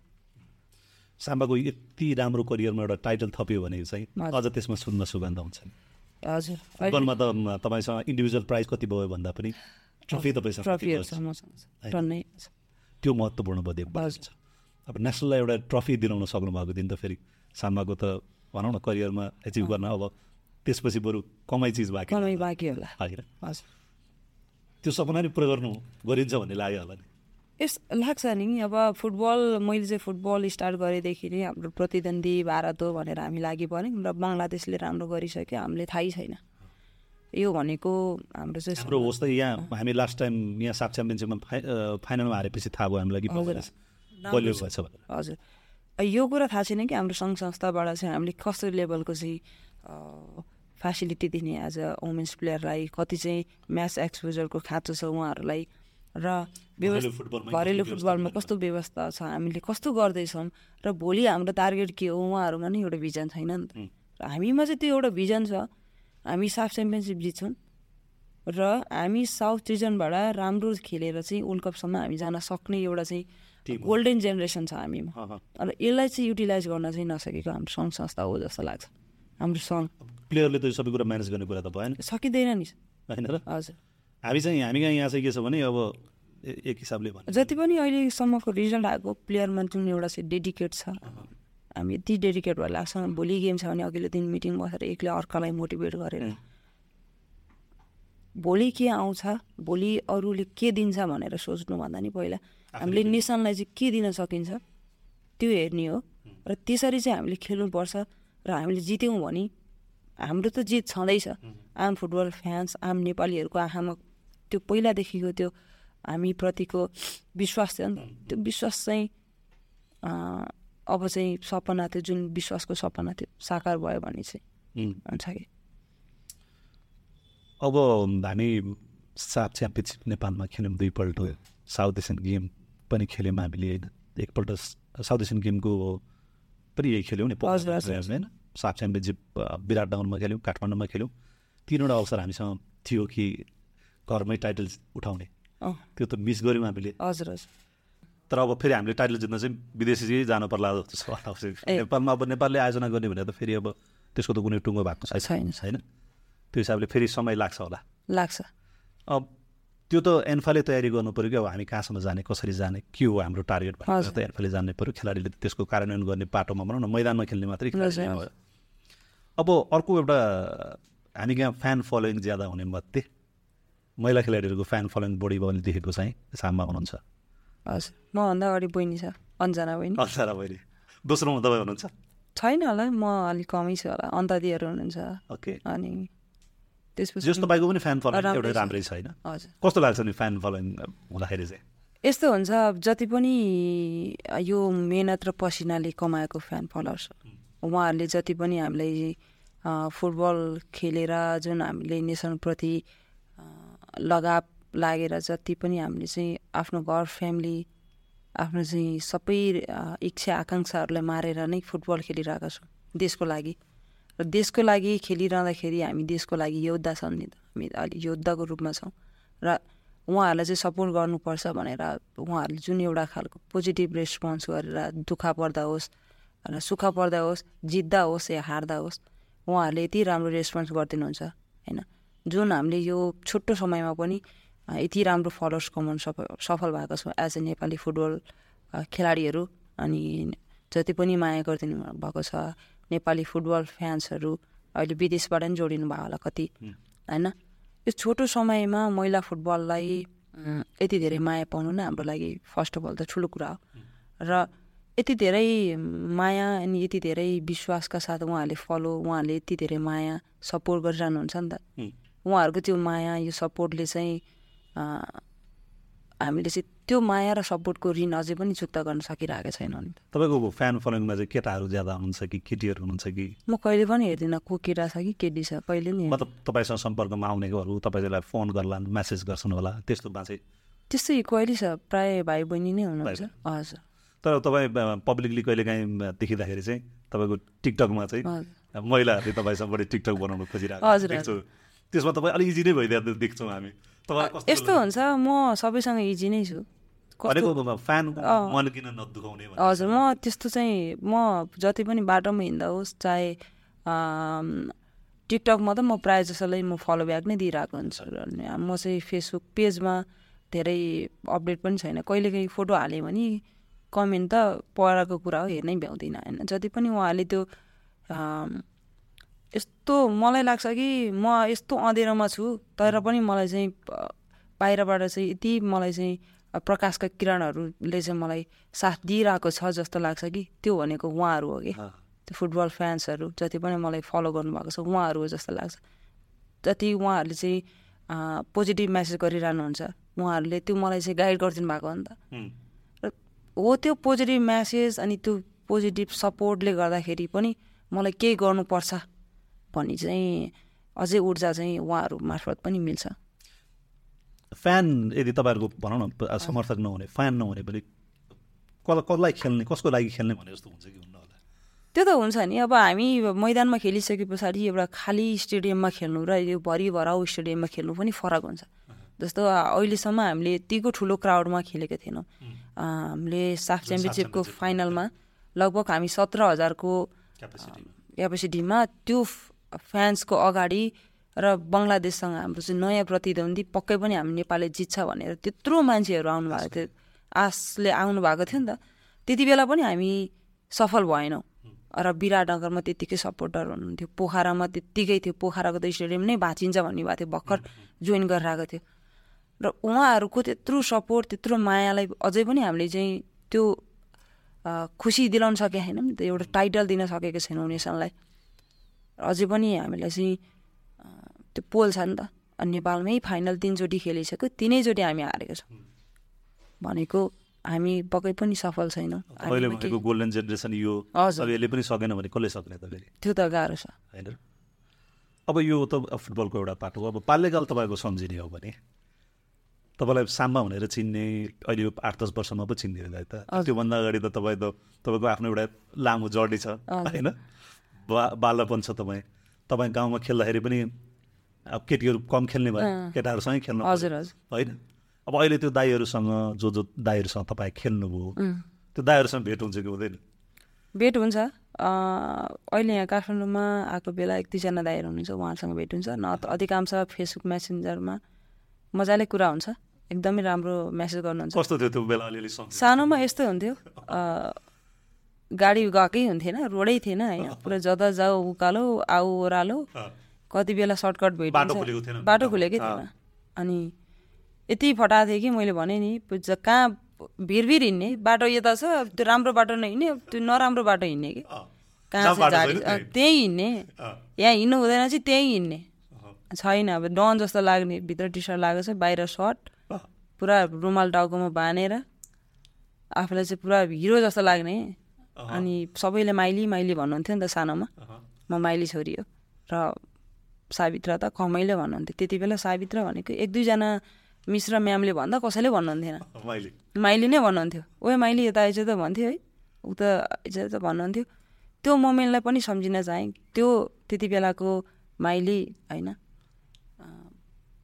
[SPEAKER 1] साम्बाको यति राम्रो करियरमा एउटा टाइटल थप्यो भने चाहिँ। अझ त्यसमा सुन्न सुगन्ध हुन्छ नि।
[SPEAKER 2] हजुर।
[SPEAKER 1] फुटबलमा त तपाईँसँग इन्डिभिजुअल प्राइज कति भयो भन्दा पनि ट्रफी तपाईँसँग त्यो महत्त्वपूर्ण बदे। छ। अब नेसनललाई एउटा ट्रफी दिलाउन सक्नुभएको दिन त फेरि साम्बाको त भनौँ न करियरमा एचिभ गर्न अब त्यसपछि बरु कमाइ चिज बाँकी
[SPEAKER 2] कमाइ बाँकी होला।
[SPEAKER 1] होइन त्यो सपना नि पुरा गर्नु गरिन्छ भन्ने लाग्यो होला नि।
[SPEAKER 2] यस लाग्छ नि। अब फुटबल मैले चाहिँ फुटबल स्टार्ट गरेदेखि नै हाम्रो प्रतिद्वन्दी भारत हो भनेर हामी लागि पऱ्यौँ र बङ्गलादेशले राम्रो गरिसक्यो हामीले थाहै छैन। यो भनेको हाम्रो चाहिँ
[SPEAKER 1] हाम्रो होस् त यहाँ हामी लास्ट टाइम यहाँ साफ च्याम्पियनसिपमा फाइ फाइनलमा हारेपछि थाहा भयो हामीलाई
[SPEAKER 2] हजुर। यो कुरा थाहा छैन कि हाम्रो सङ्घ संस्थाबाट चाहिँ हामीले कस्तो लेभलको चाहिँ फेसिलिटी दिने एज अ वुमेन्स प्लेयरलाई कति चाहिँ म्याच एक्सपोजरको खाँचो छ उहाँहरूलाई र
[SPEAKER 1] घरेलु
[SPEAKER 2] व्यवस्था
[SPEAKER 1] फुटबलमा कस्तो व्यवस्था
[SPEAKER 2] छ हामीले कस्तो गर्दैछौँ र भोलि हाम्रो टार्गेट के हो उहाँहरूमा नि एउटा भिजन छैन नि त। र हामीमा चाहिँ त्यो एउटा भिजन छ। हामी साफ च्याम्पियनसिप जित्छौँ र हामी साउथ रिजनबाट राम्रो खेलेर चाहिँ वर्ल्ड कपसम्म हामी जान सक्ने एउटा चाहिँ। गोल्डन जेनेरेसन छ हामीमा।
[SPEAKER 1] अँ।
[SPEAKER 2] र यसलाई चाहिँ युटिलाइज गर्न चाहिँ नसकेको हाम्रो सङ्घ संस्था हो जस्तो लाग्छ। हाम्रो सङ्घ।
[SPEAKER 1] प्लेयरले त सबै कुरा म्यानेज गर्ने कुरा त भएन।
[SPEAKER 2] सकिँदैन नि
[SPEAKER 1] होइन र?
[SPEAKER 2] हजुर।
[SPEAKER 1] हामी चाहिँ हामी कहाँ यहाँ चाहिँ के छ भने अब एक हिसाबले
[SPEAKER 2] जति पनि अहिलेसम्मको रिजल्ट आएको प्लेयरमा जुन एउटा चाहिँ डेडिकेट छ। हामी यति डेडिकेट भएर लाग्छ भोलि गेम छ भने अघिल्लो दिन मिटिङ बसेर एक्लै अर्कालाई मोटिभेट गरेर. भोलि के आउँछ भोलि अरूले के दिन्छ भनेर सोच्नुभन्दा नि पहिला हामीले नेसनलाई चाहिँ के दिन सकिन्छ त्यो हेर्ने हो। र त्यसरी चाहिँ हामीले खेल्नुपर्छ र हामीले जित्यौँ भने हाम्रो त जित छँदैछ। आम फुटबल फ्यान्स आम नेपालीहरूको आँखामा त्यो पहिलादेखिको त्यो हामीप्रतिको विश्वास थियो नि त्यो विश्वास चाहिँ अब चाहिँ सपना त्यो जुन विश्वासको सपना थियो साकार भयो भने चाहिँ. हुन्छ कि?
[SPEAKER 1] अब हामी साफ च्याम्पियनसिप नेपालमा खेल्यौँ दुईपल्ट। साउथ एसियन गेम पनि खेल्यौँ हामीले। होइन एकपल्ट साउथ एसियन गेमको पनि यही खेल्यौँ नि। होइन? साफ च्याम्पियनसिप विराटनगरमा खेल्यौँ काठमाडौँमा खेल्यौँ। तिनवटा अवसर हामीसँग थियो कि घरमै टाइटल उठाउने। त्यो त मिस गऱ्यौँ हामीले।
[SPEAKER 2] हजुर हजुर।
[SPEAKER 1] तर अब फेरि हामीले टाइटल जित्न चाहिँ विदेशी चाहिँ जानु पर्ला जस्तो छ। नेपालमा अब नेपालले आयोजना गर्ने भने त फेरि अब त्यसको त कुनै टुङ्गो भएको छैन।
[SPEAKER 2] छैन।
[SPEAKER 1] त्यो हिसाबले फेरि समय लाग्छ होला।
[SPEAKER 2] लाग्छ।
[SPEAKER 1] अब त्यो त एन्फाले तयारी गर्नु पऱ्यो कि अब हामी कहाँसम्म जाने कसरी जाने के हो हाम्रो टार्गेट भनेर। त एन्फाले जान्नै पऱ्यो खेलाडीले त्यसको कार्यान्वयन गर्ने पाटोमा भनौँ न मैदानमा खेल्ने मात्रै अब अर्को एउटा हामी कहाँ फ्यान फलोइङ ज्यादा हुने मध्ये महिला खेलाडीहरूको फ्यान फलोइङ बढी भयो भने देखेको चाहिँ साममा हुनुहुन्छ।
[SPEAKER 2] हजुर मभन्दा अगाडि बहिनी छ अन्जना बहिनी
[SPEAKER 1] अल्छारा बहिनी दोस्रोमा तपाईँ हुनुहुन्छ
[SPEAKER 2] छैन होला म अलिक कमै छु होला अन्तादिहरू हुनुहुन्छ
[SPEAKER 1] ओके
[SPEAKER 2] अनि त्यसपछि
[SPEAKER 1] जस तपाईँको पनि फ्यान फलोइङ एउटै। राम्रै छ होइन
[SPEAKER 2] हजुर
[SPEAKER 1] कस्तो लाग्छ नि फ्यान फलोइङ हुँदाखेरि चाहिँ
[SPEAKER 2] यस्तो हुन्छ अब जति पनि यो मेहनत र पसिनाले कमाएको फ्यान फलोवर्स उहाँहरूले जति पनि हामीलाई फुटबल खेलेर जुन हामीले नेसनप्रति लगाव लागेर जति पनि हामीले चाहिँ आफ्नो घर फ्यामिली आफ्नो चाहिँ सबै इच्छा आकाङ्क्षाहरूलाई मारेर नै फुटबल खेलिरहेका छौँ देशको लागि। र देशको लागि खेलिरहँदाखेरि हामी देशको लागि योद्धा छन् नि त। हामी अलि योद्धाको रूपमा छौँ। र उहाँहरूलाई चाहिँ सपोर्ट गर्नुपर्छ भनेर उहाँहरूले जुन एउटा खालको पोजिटिभ रेस्पोन्स गरेर दुःख पर्दा होस् र सुख पर्दा होस् जित्दा होस् या हार्दा होस् उहाँहरूले यति राम्रो रेस्पोन्स गरिदिनुहुन्छ होइन? जुन हामीले यो छोटो समयमा पनि यति राम्रो फलोवर्स कमाउनु सफल सफल भएको छौँ एज ए नेपाली फुटबल खेलाडीहरू। अनि जति पनि माया गरिदिनु भएको छ नेपाली फुटबल फ्यान्सहरू अहिले विदेशबाट पनि जोडिनु भयो होला कति होइन? यो छोटो समयमा महिला फुटबललाई यति धेरै माया पाउनु नै हाम्रो लागि फर्स्ट अफ अल त ठुलो कुरा हो। र यति धेरै माया अनि यति धेरै विश्वासका साथ उहाँहरूले फलो उहाँहरूले यति धेरै माया सपोर्ट गरिरहनुहुन्छ नि त. उहाँहरूको त्यो माया यो सपोर्टले चाहिँ हामीले चाहिँ त्यो माया र सपोर्टको ऋण अझै पनि चुक्ता गर्न सकिरहेको छैनौँ नि
[SPEAKER 1] तपाईँको फ्यान फलोइङमा चाहिँ केटाहरू ज्यादा हुनुहुन्छ कि केटीहरू हुनुहुन्छ कि?
[SPEAKER 2] म कहिले पनि हेर्दिनँ को केटा छ कि केटी छ कहिले नि।
[SPEAKER 1] मतलब तपाईँसँग सम्पर्कमा आउनेहरू तपाईँलाई फोन गर्ला म्यासेज गर्छन् होला त्यस्तोमा चाहिँ
[SPEAKER 2] त्यस्तै इक्वली छ प्राय भाइ बहिनी नै हुनुहुन्छ। हजुर।
[SPEAKER 1] तर तपाईँ पब्लिकली कहिले काहीँ देखिँदाखेरि चाहिँ तपाईँको टिकटकमा चाहिँ महिलाहरूले तपाईँसँग बढी टिकटक बनाउनु खोजिरहेको
[SPEAKER 2] हजुर,
[SPEAKER 1] त्यसमा तपाईँ अलिक इजी नै भइदिएको देख्छौँ हामी।
[SPEAKER 2] यस्तो हुन्छ म सबैसँग इजी नै छु हजुर म त्यस्तो चाहिँ म जति पनि बाटोमा हिँड्दा होस् चाहे टिकटकमा त म प्रायः जसोलाई म फलो ब्याक नै दिइरहेको हुन्छु म चाहिँ फेसबुक पेजमा धेरै अपडेट पनि छैन कहिलेकाहीँ फोटो हालेँ भने कमेन्ट त पढाएको कुरा हो हेर्नै भ्याउँदिनँ होइन जति पनि उहाँले त्यो यस्तो मलाई लाग्छ कि म यस्तो अँधेरोमा छु तर पनि मलाई चाहिँ बाहिरबाट चाहिँ यति मलाई चाहिँ प्रकाशका किरणहरूले चाहिँ मलाई साथ दिइरहेको छ जस्तो लाग्छ कि त्यो भनेको उहाँहरू हो कि। त्यो फुटबल फ्यान्सहरू जति पनि मलाई फलो गर्नुभएको छ उहाँहरू हो जस्तो लाग्छ। जति उहाँहरूले चाहिँ पोजिटिभ मेसेज गरिरहनुहुन्छ उहाँहरूले त्यो मलाई चाहिँ गाइड गरिदिनु भएको हो नि त। र हो त्यो पोजिटिभ म्यासेज अनि त्यो पोजिटिभ सपोर्टले गर्दाखेरि पनि मलाई केही गर्नुपर्छ। भन्ने चाहिँ अझै ऊर्जा चाहिँ उहाँहरू मार्फत पनि मिल्छ।
[SPEAKER 1] फ्यान यदि तपाईँहरूको भनौँ न समर्थक नहुने फ्यान नहुने भने कसलाई कसलाई खेल्ने कसको लागि खेल्ने भने जस्तो हुन्छ कि हुन्न होला?
[SPEAKER 2] त्यो त हुन्छ नि। अब हामी मैदानमा खेलिसके पछाडि एउटा खाली स्टेडियममा खेल्नु र यो भरि भराउ स्टेडियममा खेल्नु पनि फरक हुन्छ। जस्तो अहिलेसम्म हामीले यतिको ठुलो क्राउडमा खेलेको थिएनौँ। हामीले साफ च्याम्पियनसिपको फाइनलमा लगभग हामी सत्र हजारको
[SPEAKER 1] क्यापेसिटी
[SPEAKER 2] क्यापेसिटीमा त्यो फ्यान्सको अगाडि र बङ्गलादेशसँग हाम्रो चाहिँ नयाँ प्रतिद्वन्दी पक्कै पनि हामी नेपालले जित्छ भनेर त्यत्रो मान्छेहरू आउनु भएको थियो। आशले आउनु भएको थियो नि त। त्यति बेला पनि हामी सफल भएनौँ र विराटनगरमा त्यत्तिकै सपोर्टर हुनुहुन्थ्यो। पोखरामा त्यत्तिकै थियो। पोखराको त स्टेडियम नै भाँचिन्छ भन्ने भएको थियो। भर्खर जोइन गरेर आएको थियो। र उहाँहरूको त्यत्रो सपोर्ट त्यत्रो मायालाई अझै पनि हामीले चाहिँ त्यो खुसी दिलाउन सकेका छैनौँ नि त। एउटा टाइटल दिन सकेको छैनौँ नेसनलाई अझै पनि हामीलाई चाहिँ त्यो पोल छ नि त। अनि नेपालमै फाइनल तिनचोटि खेलिसक्यो तिनैचोटि हामी हारेको छौँ। भनेको हामी पक्कै पनि सफल छैनौँ।
[SPEAKER 1] गोल्डन जेनेरेसन यो पनि सकेन भने कसले सक्ने त फेरि
[SPEAKER 2] त्यो त गाह्रो छ।
[SPEAKER 1] होइन? अब यो त फुटबलको एउटा पाठ हो। अब बाल्यकाल तपाईँको सम्झिने हो भने तपाईँलाई साम्बा भनेर चिन्ने अहिले आठ दस वर्षमा पो चिन्ने होला त। त्योभन्दा अगाडि त तपाईँ त तपाईँको आफ्नो एउटा लामो जर्नी छ। होइन? बा बालपन छ तपाईँ। तपाईँ गाउँमा खेल्दाखेरि पनि अब केटीहरू कम खेल्ने भयो। केटाहरूसँगै खेल्नु
[SPEAKER 2] हजुर हजुर।
[SPEAKER 1] होइन? अब अहिले त्यो दाईहरूसँग जो जो दाईहरूसँग तपाईँ खेल्नुभयो। त्यो दाईहरूसँग भेट हुन्छ कि हुँदैन?
[SPEAKER 2] भेट हुन्छ। अहिले यहाँ काठमाडौँमा आएको बेला एक दुईजना दाइहरू हुनुहुन्छ उहाँहरूसँग भेट हुन्छ। न त अधिकांश फेसबुक मेसेन्जरमा मजाले कुरा हुन्छ। एकदमै राम्रो मेसेज गर्नुहुन्छ।
[SPEAKER 1] कस्तो थियो त्यो बेला अलिअलि?
[SPEAKER 2] सानोमा यस्तै हुन्थ्यो। गाडी गएकै हुन्थेन रोडै थिएन होइन। पुरा जता जाऊ उकालो आऊ ओह्रालो। कति बेला सर्टकट भेटिन्छ।
[SPEAKER 1] बाटो खुलेको थिएन।
[SPEAKER 2] अनि यति फटाएको थियो कि मैले भने नि कहाँ भिरभिर हिँड्ने? बाटो यता छ त्यो राम्रो बाटो नहिँड्ने त्यो नराम्रो बाटो हिँड्ने कि? कहाँ
[SPEAKER 1] बाटो
[SPEAKER 2] झाडी
[SPEAKER 1] त्यहीँ।
[SPEAKER 2] हिँड्ने। यहाँ हिँड्नु हुँदैन चाहिँ त्यहीँ हिँड्ने। छैन अब डन जस्तो लाग्ने। भित्र टी सर्ट लागेको छ बाहिर सर्ट। पुरा रुमाल टाउकोमा बाँधेर। आफूलाई चाहिँ पुरा हिरो जस्तो लाग्ने। अनि सबैले माइली माइली भन्नुहुन्थ्यो नि त सानोमा। म माइली छोरी हो र सावित्र त कमैले भन्नुहुन्थ्यो। त्यति बेला सावित्र भनेको एक दुईजना मिश्र म्यामले भन्दा कसैले भन्नुहुन्थेन। माइली। नै भन्नुहुन्थ्यो। ओए माइली यता आइज त भन्थ्यो है। ऊ त आइज त भन्नुहुन्थ्यो। त्यो मोमेन्टलाई पनि सम्झिन चाहेँ। त्यो त्यति बेलाको माइली होइन।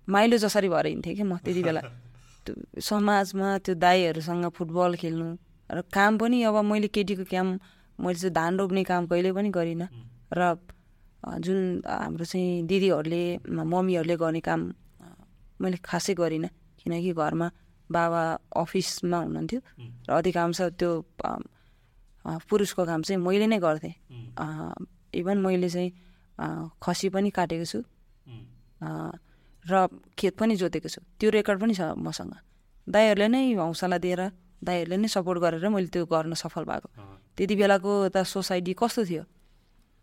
[SPEAKER 2] माइलो जसरी भएर हिँड्थेँ कि म त्यति बेला। समाजमा त्यो दाईहरूसँग फुटबल खेल्नु र काम पनि अब मैले केटीको काम मैले चाहिँ धान रोप्ने काम कहिले पनि गरिनँ। र जुन हाम्रो चाहिँ दिदीहरूले मम्मीहरूले गर्ने काम मैले खासै गरिनँ। किनकि घरमा बाबा अफिसमा हुनुहुन्थ्यो र अधिकांश त्यो पुरुषको काम चाहिँ मैले नै गर्थेँ। इभन मैले चाहिँ खसी पनि काटेको छु। र खेत पनि जोतेको छु। त्यो रेकर्ड पनि छ मसँग। दाईहरूले नै हौसला दिएर दाईहरूले नै सपोर्ट गरेर मैले त्यो गर्न सफल भएको। त्यति बेलाको त सोसाइटी कस्तो थियो?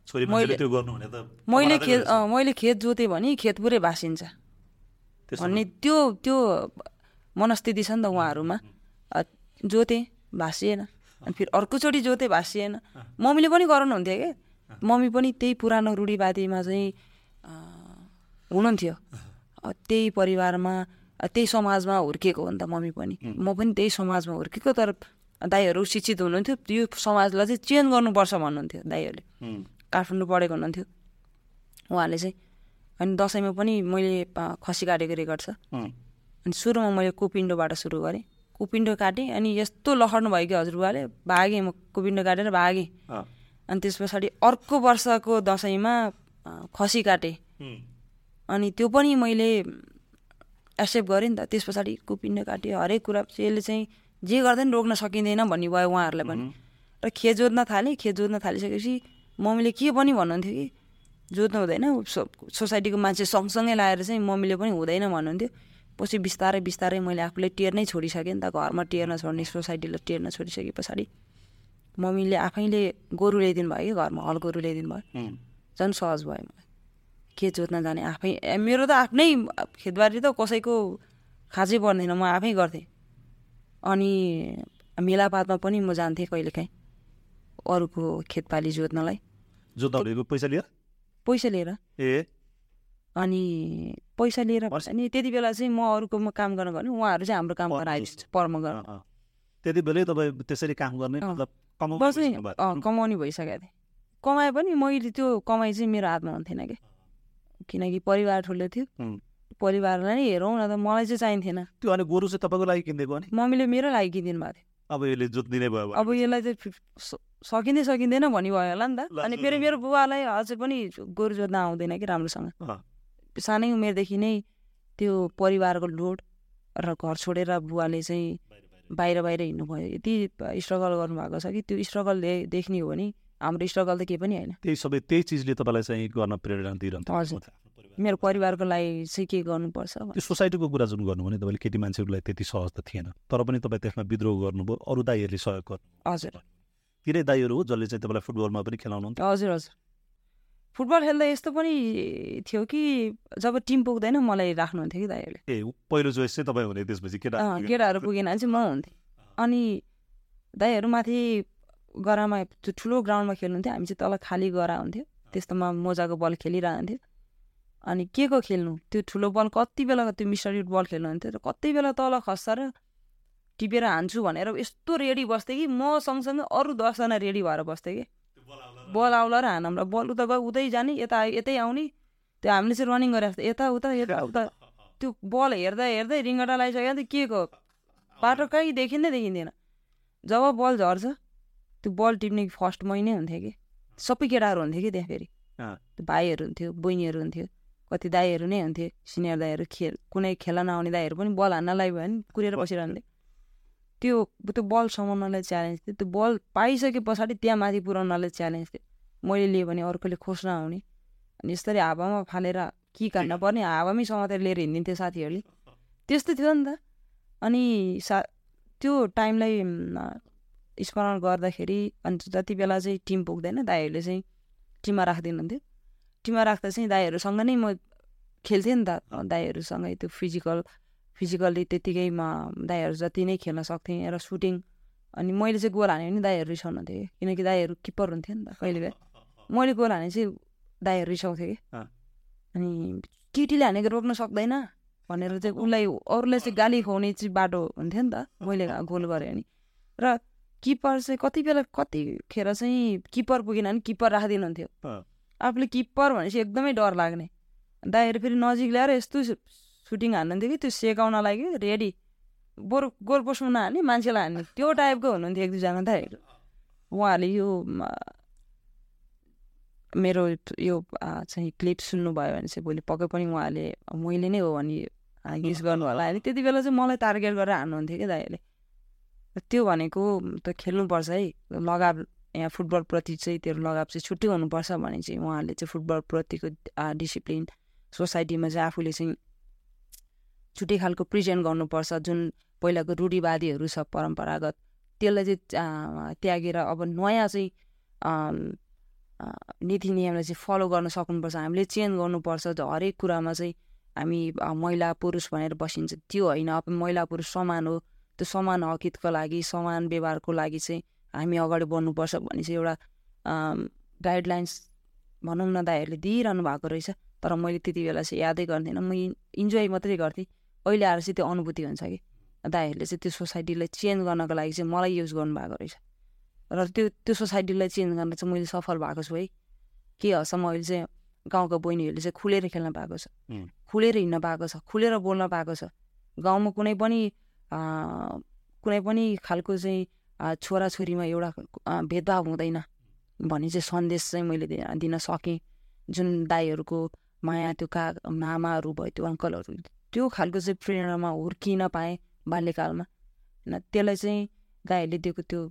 [SPEAKER 2] मैले खेत मैले खेत जोतेँ भने खेत पुरै भाँसिन्छ भन्ने त्यो त्यो मनस्थिति छ नि त उहाँहरूमा। जोतेँ भाँसिएन अनि फेरि अर्कोचोटि जोतेँ भाँसिएन मम्मीले पनि गराउनुहुन्थ्यो क्या मम्मी पनि त्यही पुरानो रूढिवादीमा चाहिँ हुनुहुन्थ्यो। त्यही परिवारमा त्यही समाजमा हुर्किएको हो नि त मम्मी पनि। म पनि त्यही समाजमा हुर्केको तर दाईहरू शिक्षित हुनुहुन्थ्यो। यो समाजलाई चाहिँ चेन्ज गर्नुपर्छ भन्नुहुन्थ्यो दाईहरूले। काठमाडौँ पढेको हुनुहुन्थ्यो। उहाँले चाहिँ अनि दसैँमा पनि मैले खसी काटेको रेकर्ड छ। अनि सुरुमा मैले कुपिन्डोबाट सुरु गरेँ। कुपिन्डो काटेँ अनि यस्तो लखड्नु भयो कि हजुरबाले भागेँ म कुपिन्डो काटेर भागेँ। अनि त्यस पछाडि अर्को वर्षको दसैँमा खसी काटेँ। अनि त्यो पनि मैले एक्सेप्ट गरेँ नि त। त्यस पछाडि कुपिन्डो काटेँ हरेक कुरा यसले चाहिँ जे गर्दा पनि रोक्न सकिँदैन भन्ने भयो उहाँहरूलाई पनि। र खेत जोत्न थालेँ खेत जोत्न थालिसकेपछि मम्मीले के पनि भन्नुहुन्थ्यो कि? जोत्नु हुँदैन। सो- सोसाइटीको मान्छे सँगसँगै लाएर चाहिँ मम्मीले पनि हुँदैन भन्नुहुन्थ्यो। पछि बिस्तारै बिस्तारै मैले आफूले टेर्नै छोडिसकेँ नि त। घरमा टेर्न छोड्ने सोसाइटीलाई टेर्न छोडिसके पछाडि मम्मीले आफैले गोरु ल्याइदिनु भयो कि? घरमा हल गोरु ल्याइदिनु भयो। झन् सहज भयो मलाई। खेत जोत्न जाने? आफै मेरो त आफ्नै खेतबारी त कसैको खाँचै पर्दैन म आफै गर्थेँ। अनि मेलापातमा पनि म जान्थेँ कहिलेकाहीँ अरूको खेतपाली जोत्नलाई।
[SPEAKER 1] जोत्दाखेरिको पैसा लिएर
[SPEAKER 2] पैसा लिएर।
[SPEAKER 1] ए?
[SPEAKER 2] अनि पैसा लिएर अनि त्यति बेला चाहिँ म अरूकोमा काम गर्न गएँ उहाँहरू चाहिँ हाम्रो काम गर्न आइदिन्छ पर्म गर्न।
[SPEAKER 1] त्यति बेलै तपाईँ त्यसरी काम गर्ने कमाउने
[SPEAKER 2] भइसकेको थिएँ। कमाए पनि मैले त्यो कमाइ चाहिँ मेरो हातमा हुन्थेन कि? किनकि परिवार ठुलो थियो परिवारलाई नै हेरौँ न त मलाई चाहिँ चाहिन्थेन।
[SPEAKER 1] त्यो अनि गोरु चाहिँ तपाईँको लागि किनिदिएको अनि?
[SPEAKER 2] मम्मीले मेरो लागि किनिदिनु भएको थियो।
[SPEAKER 1] अब यसले जोत्दिने भयो भने।
[SPEAKER 2] अब यसलाई चाहिँ सकिँदै सकिँदैन भन्ने भयो होला नि त। अनि फेरि। मेरो बुवालाई अझै पनि गोरु जोत्न आउँदैन कि राम्रोसँग। सानै उमेरदेखि नै त्यो परिवारको लोड र घर छोडेर बुवाले चाहिँ बाहिर बाहिर। हिँड्नुभयो। यति स्ट्रगल गर्नुभएको छ कि त्यो स्ट्रगल दे- देख्ने हो भने हाम्रो स्ट्रगल त केही पनि होइन।
[SPEAKER 1] त्यही सबै त्यही चिजले तपाईँलाई चाहिँ गर्न प्रेरणा दिइरहन्छ।
[SPEAKER 2] हजुर। मेरो परिवारको लागि चाहिँ के गर्नुपर्छ
[SPEAKER 1] त्यो सोसाइटीको कुरा जुन गर्नु भने तपाईँले केटी मान्छेहरूलाई त्यति सहज त थिएन। तर पनि तपाईँ त्यसमा विद्रोह गर्नुभयो अरू दाईहरूले सहयोग गर्नु
[SPEAKER 2] हजुर।
[SPEAKER 1] तिनै दाईहरू हो जसले चाहिँ तपाईँलाई फुटबलमा पनि खेलाउनुहुन्थ्यो
[SPEAKER 2] हजुर हजुर। फुटबल खेल्दा यस्तो पनि थियो कि जब टिम पुग्दैन मलाई राख्नुहुन्थ्यो कि दाइहरूले
[SPEAKER 1] ए पहिलो चोइस चाहिँ तपाईँ हुने त्यसपछि केटा
[SPEAKER 2] केटाहरू पुगेन भने चाहिँ म हुन्थेँ। अनि दाइहरू माथि गरामा त्यो ठुलो ग्राउन्डमा खेल्नुहुन्थ्यो हामी चाहिँ तल खाली गरा हुन्थ्यो। त्यस्तोमा मोजाको बल खेलिरहन्थ्यो। अनि के को खेल्नु? त्यो ठुलो बल कति बेला त्यो मिस्टर बल खेल्नुहुन्थ्यो र कति बेला तल खस्छ र टिपेर हान्छु भनेर यस्तो रेडी बस्थेँ कि म सँगसँगै अरू दसजना रेडी भएर बस्थेँ कि। बल आउला र हानौँ बल उता गयो उतै जाने यता यतै आउने। त्यो हामीले चाहिँ रनिङ गरेर यता उता यता उता। त्यो बल हेर्दा हेर्दै रिङ्गटा लगाइसक्यो भने के को? बाटो कहीँ देखिँदै देखिँदैन। जब बल झर्छ त्यो बल टिप्ने फर्स्ट महिनै हुन्थ्यो कि? सबै केटाहरू हुन्थ्यो कि त्यहाँ फेरि। त्यो भाइहरू हुन्थ्यो बहिनीहरू हुन्थ्यो कति दाईहरू नै हुन्थ्यो सिनियर दाईहरू खेल कुनै खेल्न नआउने दाईहरू पनि बल हान्नलाई भयो भने कुरेर बसिरहन्थे। त्यो त्यो बल समाउनलाई च्यालेन्ज थियो। त्यो बल पाइसके पछाडि त्यहाँ माथि पुऱ्याउनलाई च्यालेन्ज थियो। मैले लिएँ भने अर्कोले खोज्न आउने। अनि यसरी हावामा फालेर कि काट्न पर्ने हावामै समातेर लिएर हिँडिदिन्थ्यो साथीहरूले। त्यस्तो थियो नि त। अनि सा त्यो टाइमलाई म, स्मरण गर्दाखेरि अनि जति बेला चाहिँ टिम पुग्दैन दाईहरूले चाहिँ टिममा राखिदिनुहुन्थ्यो टिममा राख्दा चाहिँ दाईहरूसँग नै म खेल्थेँ नि त दाईहरूसँगै त्यो फिजिकल फिजिकल्ली त्यत्तिकैमा दाईहरू जति नै खेल्न सक्थेँ र सुटिङ अनि मैले चाहिँ गोल हाने भने दाईहरू रिसाउनुहुन्थ्यो कि किनकि दाईहरू किप्पर हुन्थ्यो नि त कहिले कहिले मैले गोल हाने चाहिँ दाईहरू रिसाउँथ्यो कि। अनि केटीले हानेको रोक्न सक्दैन भनेर चाहिँ उसलाई अरूलाई चाहिँ गाली खुवाउने चाहिँ बाटो हुन्थ्यो नि त मैले गोल गरेँ भने र किप्पर चाहिँ कति बेला कतिखेर चाहिँ किप्पर पुगेन भने किप्पर राखिदिनुहुन्थ्यो। आफूले किप्पर भनेपछि एकदमै डर लाग्ने। दाइहरू फेरि नजिक ल्याएर यस्तो सुटिङ हान्नुहुन्थ्यो कि त्यो सेकाउनलाई कि रेडी बरु गोल पोस्टमा नहाल्ने मान्छेलाई हान्ने त्यो टाइपको हुनुहुन्थ्यो एक दुईजना दाइहरू। उहाँहरूले यो मेरो यो चाहिँ क्लिप सुन्नुभयो भने चाहिँ भोलि पक्कै पनि उहाँहरूले मैले नै हो भने युज गर्नु होला। होइन त्यति बेला चाहिँ मलाई टार्गेट गरेर हान्नुहुन्थ्यो कि दाइहरूले। त्यो भनेको त खेल्नुपर्छ है। लगाव यहाँ फुटबलप्रति चाहिँ त्यो लगाव चाहिँ छुट्टै हुनुपर्छ भने चाहिँ उहाँहरूले चाहिँ फुटबलप्रतिको डिसिप्लिन सोसाइटीमा चाहिँ आफूले चाहिँ छुट्टै खालको प्रेजेन्ट गर्नुपर्छ। जुन पहिलाको रूढिवादीहरू छ परम्परागत त्यसलाई चाहिँ त्यागेर अब नयाँ चाहिँ नीति नियमलाई चाहिँ फलो गर्न सक्नुपर्छ। हामीले चेन्ज गर्नुपर्छ हरेक कुरामा चाहिँ। हामी महिला पुरुष भनेर बसिन्छ। त्यो होइन अब महिला पुरुष समान हो। त्यो समान हकितको लागि समान व्यवहारको लागि चाहिँ हामी अगाडि बढ्नुपर्छ भन्ने चाहिँ एउटा गाइडलाइन्स भनौँ न दाइहरूले दिइरहनु भएको रहेछ। तर मैले त्यति बेला चाहिँ यादै गर्दिनँ। म इन्जोय मात्रै गर्थेँ। अहिले आएर चाहिँ त्यो अनुभूति हुन्छ कि? दाइहरूले चाहिँ त्यो सोसाइटीलाई चेन्ज गर्नको लागि चाहिँ मलाई युज गर्नुभएको रहेछ। र त्यो त्यो सोसाइटीलाई चेन्ज गर्न चाहिँ मैले सफल भएको छु है। के हदसम्म अहिले चाहिँ गाउँको बहिनीहरूले चाहिँ खुलेर खेल्न पाएको छ. खुलेर हिँड्न पाएको छ। खुलेर बोल्न पाएको छ। गाउँमा कुनै पनि कुनै पनि खालको चाहिँ छोराछोरीमा एउटा भेदभाव हुँदैन भन्ने चाहिँ सन्देश चाहिँ मैले दिन सकेँ। जुन दाईहरूको माया त्यो का मामाहरू भयो त्यो अङ्कलहरू त्यो खालको चाहिँ प्रेरणामा हुर्किन पाएँ बाल्यकालमा। होइन त्यसलाई चाहिँ दाईहरूले दिएको त्यो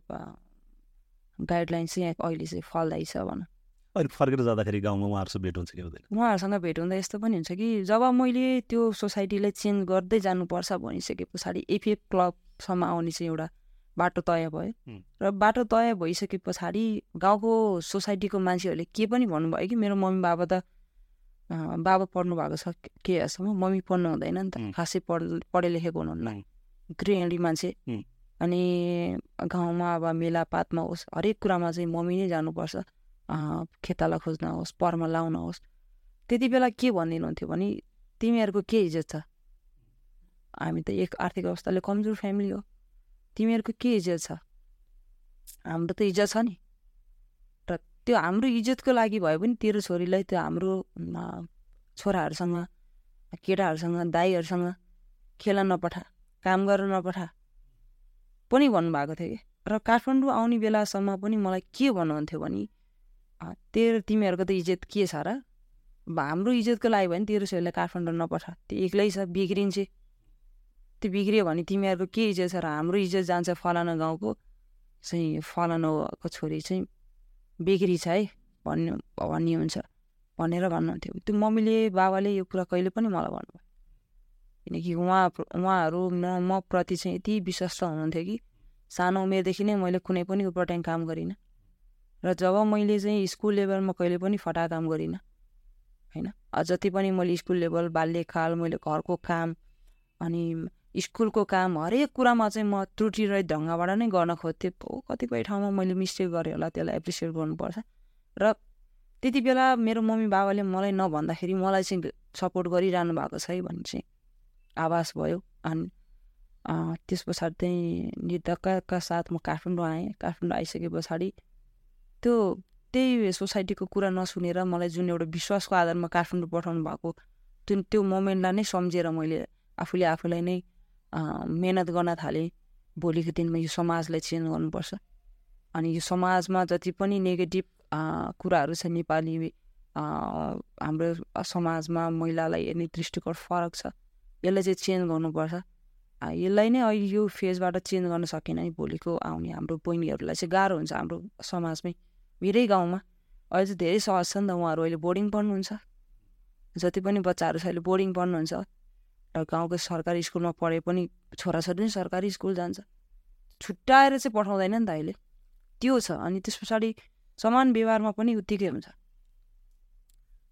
[SPEAKER 2] गाइडलाइन चाहिँ अहिले चाहिँ फलदायी छ भनौँ।
[SPEAKER 1] अहिले फर्केर जाँदाखेरि गाउँमा उहाँहरूसँग भेट हुन्छ कि हुँदैन?
[SPEAKER 2] उहाँहरूसँग भेट हुँदा यस्तो पनि हुन्छ कि जब मैले त्यो सोसाइटीलाई चेन्ज गर्दै जानुपर्छ भनिसके पछाडि एफएफ क्लबसम्म आउने चाहिँ एउटा बाटो तय भयो। र बाटो तय भइसके पछाडि गाउँको सोसाइटीको मान्छेहरूले के पनि भन्नुभयो कि मेरो मम्मी बाबा त बाबा पढ्नु भएको छ के मम्मी पढ्नु हुँदैन नि त। खासै पढ पढे लेखेको हुनुहुन्न गृहिणी मान्छे। अनि गाउँमा अब मेलापातमा होस् हरेक कुरामा चाहिँ मम्मी नै जानुपर्छ। खेताला खोज्न होस् परमा लाउन होस्। त्यति बेला के भनिदिनुहुन्थ्यो भने तिमीहरूको के इज्जत छ? हामी त एक आर्थिक अवस्थाले कमजोर फ्यामिली हो। तिमीहरूको के इज्जत छ? हाम्रो त इज्जत छ नि। र त्यो हाम्रो इज्जतको लागि भयो भने तेरो छोरीलाई त्यो हाम्रो छोराहरूसँग केटाहरूसँग दाईहरूसँग खेल्न नपठा काम गर्न नपठा। पनि भन्नुभएको थियो कि? र काठमाडौँ आउने बेलासम्म पनि मलाई के भन्नुहुन्थ्यो भने तेरो तिमीहरूको त इज्जत के छ र? हाम्रो इज्जतको लागि भने तेरो छोरीलाई काठमाडौँ नपठा त्यो एक्लै छ बिग्रिन्छ। त्यो बिग्रियो भने तिमीहरूको के इज्जत छ र हाम्रो इज्जत जान्छ फलाना गाउँको? चाहिँ फलानाको छोरी चाहिँ बिग्री छ है भन्ने भन्ने हुन्छ। भनेर भन्नुहुन्थ्यो। त्यो मम्मीले बाबाले यो कुरा कहिले पनि मलाई भन्नुभयो। किनकि उहाँ उहाँहरू म म प्रति चाहिँ यति विश्वस्त हुनुहुन्थ्यो कि सानो उमेरदेखि नै मैले कुनै पनि उपटाङ काम गरिनँ। र जब मैले चाहिँ स्कुल लेभलमा कहिले पनि फटा काम गरिनँ होइन? जति पनि मैले स्कुल लेभल बाल्यकाल मैले घरको काम अनि स्कुलको काम हरेक कुरामा चाहिँ म त्रुटि रहित ढङ्गबाट नै गर्न खोज्थेँ। कतिपय ठाउँमा मैले मिस्टेक गरेँ होला त्यसलाई एप्रिसिएट गर्नुपर्छ। र त्यति बेला मेरो मम्मी बाबाले मलाई नभन्दाखेरि मलाई चाहिँ सपोर्ट गरिरहनु भएको छ है भन्ने चाहिँ आवास भयो। अनि त्यस पछाडि चाहिँ निर्धक्कका साथ म काठमाडौँ आएँ। काठमाडौँ आइसके पछाडि त्यो त्यही सोसाइटीको कुरा नसुनेर मलाई जुन एउटा विश्वासको आधारमा काठमाडौँ पठाउनु भएको जुन त्यो मोमेन्टलाई नै सम्झेर मैले आफूले आफूलाई नै मेहनत गर्न थालेँ। भोलिको दिनमा यो समाजलाई चेन्ज गर्नुपर्छ। अनि यो समाजमा जति पनि नेगेटिभ कुराहरू छ नेपाली हाम्रो समाजमा महिलालाई हेर्ने दृष्टिकोण फरक छ। यसलाई चाहिँ चेन्ज गर्नुपर्छ। यसलाई नै अहिले यो फेजबाट चेन्ज गर्न सकेन भोलिको आउने हाम्रो बहिनीहरूलाई चाहिँ गाह्रो हुन्छ हाम्रो समाजमै। मेरै गाउँमा। अहिले चाहिँ धेरै सहज छ नि त उहाँहरू अहिले बोर्डिङ पढ्नुहुन्छ। जति पनि बच्चाहरू छ अहिले बोर्डिङ पढ्नुहुन्छ। र गाउँको सरकारी स्कुलमा पढे पनि छोराछोरी नै सरकारी स्कुल जान्छ। छुट्याएर चाहिँ पठाउँदैन नि त अहिले। त्यो छ। अनि त्यस पछाडि समान व्यवहारमा पनि उत्तिकै हुन्छ।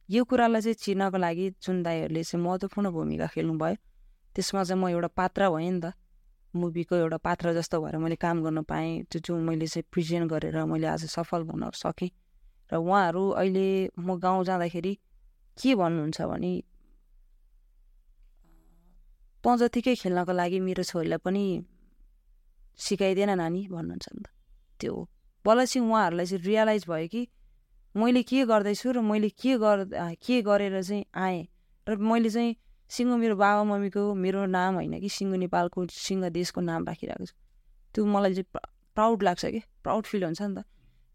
[SPEAKER 2] यो कुरालाई चाहिँ चिन्नको लागि जुन दाईहरूले चाहिँ महत्त्वपूर्ण भूमिका खेल्नुभयो। त्यसमा चाहिँ म एउटा पात्र भएँ नि त। मुभीको एउटा पात्र जस्तो भएर मैले काम गर्न पाएँ। त्यो जो मैले चाहिँ प्रेजेन्ट गरेर मैले आज सफल भन्न सकेँ। र उहाँहरू अहिले म गाउँ जाँदाखेरि के भन्नुहुन्छ भने तँ जतिकै खेल्नको लागि मेरो छोरीलाई पनि सिकाइदिएन नानी भन्नुहुन्छ नि त। त्यो बल्ल चाहिँ उहाँहरूलाई चाहिँ रियलाइज भयो कि मैले के गर्दैछु र मैले के गर के गरेर चाहिँ आएँ र मैले चाहिँ सिङ्गो मेरो बाबा मम्मीको मेरो नाम होइन कि सिङ्गो नेपालको सिङ्गो देशको नाम राखिरहेको छु। त्यो मलाई चाहिँ प्राउड लाग्छ कि प्राउड फिल हुन्छ नि त।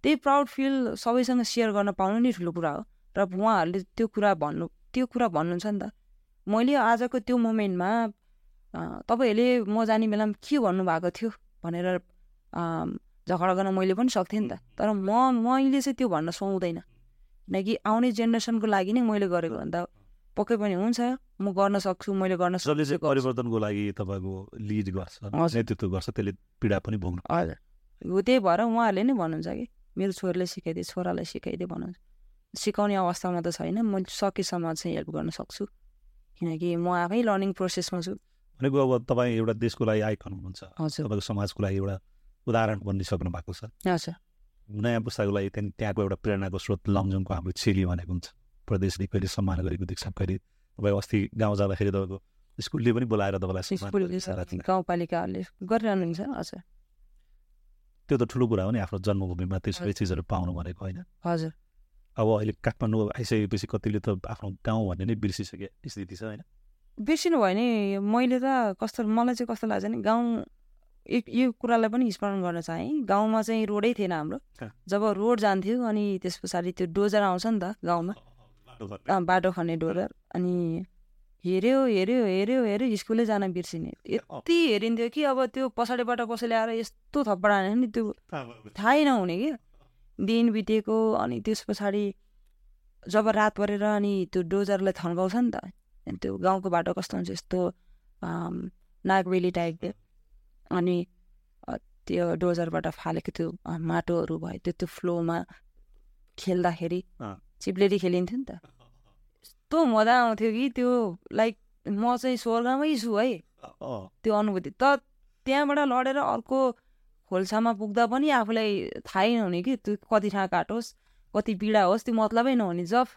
[SPEAKER 2] त्यही प्राउड फिल सबैसँग सेयर गर्न पाउनु नै ठुलो कुरा हो। र उहाँहरूले त्यो कुरा भन्नु त्यो कुरा भन्नुहुन्छ नि त। मैले आजको त्यो मोमेन्टमा तपाईँहरूले म जाने बेलामा के भन्नुभएको थियो भनेर झगडा गर्न मैले पनि सक्थेँ नि त। तर म मैले चाहिँ त्यो भन्न सुहाउँदैन। किनकि आउने जेनेरेसनको लागि नै मैले गरेको भन्दा पक्कै पनि हुन्छ म गर्न सक्छु मैले गर्न
[SPEAKER 1] सक्छु चाहिँ परिवर्तनको लागि तपाईँको लिड गर्छ नेतृत्व गर्छ त्यसले पीडा पनि भोग्नु
[SPEAKER 2] हजुर। हो त्यही भएर उहाँहरूले नै भन्नुहुन्छ कि मेरो छोरीलाई सिकाइदिए छोरालाई सिकाइदिए भन्नुहुन्छ। सिकाउने अवस्थामा त छैन म सकेसम्म चाहिँ हेल्प गर्न सक्छु। किनकि म आफै लर्निङ प्रोसेसमा छु।
[SPEAKER 1] भनेको अब तपाईँ एउटा देशको लागि आइकन हुनुहुन्छ। तपाईँको समाजको लागि एउटा उदाहरण बनिसक्नु भएको छ। नयाँ पुस्ताको लागि त्यहाँदेखि त्यहाँको एउटा प्रेरणाको स्रोत लमजुङको हाम्रो चेली भनेको हुन्छ। प्रदेशले कहिले सम्मान गरेको देख्छ कहिले तपाईँ अस्ति गाउँ जाँदाखेरि तपाईँको स्कुलले पनि बोलाएर तपाईँलाई
[SPEAKER 2] गाउँपालिकाहरूले गरिरहनुहुन्छ हजुर
[SPEAKER 1] त्यो त ठुलो कुरा हो नि आफ्नो जन्मभूमिमा त्यो सबै चिजहरू पाउनु भनेको होइन
[SPEAKER 2] हजुर
[SPEAKER 1] अब अहिले काठमाडौँ आइसकेपछि कतिले त आफ्नो गाउँ भन्ने नै बिर्सिसके स्थिति छ होइन
[SPEAKER 2] बिर्सिनु भयो नि मैले त कस्तो मलाई चाहिँ कस्तो लाग्छ नि गाउँ एक यो कुरालाई पनि स्मरण गर्न चाहेँ गाउँमा चाहिँ रोडै थिएन हाम्रो? जब रोड जान्थ्यो अनि त्यस पछाडि त्यो डोजर आउँछ नि त गाउँमा बाटो खन्ने डोजर अनि हेऱ्यो हेऱ्यो हेऱ्यो हेऱ्यो स्कुलै जान बिर्सिने। यति हेरिन्थ्यो कि अब त्यो पछाडिबाट कसैले आएर यस्तो थप्पड हाने नि त्यो थाहै नहुने कि। दिन बितेको अनि त्यस पछाडि जब रात परेर अनि त्यो डोजरलाई थन्काउँछ नि त अनि त्यो गाउँको बाटो कस्तो हुन्छ यस्तो नागबेली टाइपको अनि त्यो डोजरबाट फालेको त्यो माटोहरू भयो त्यो त्यो फ्लोमा खेल्दाखेरि। चिप्लेरी खेलिन्थ्यो नि त। यस्तो मजा आउँथ्यो कि त्यो लाइक म चाहिँ स्वर्गमै छु है। त्यो अनुभूति। त त्यहाँबाट लडेर अर्को खोल्सामा पुग्दा पनि आफूलाई थाहै नहुने कि त्यो कति ठाउँ काटोस् कति पीडा होस् त्यो मतलबै नहुने जब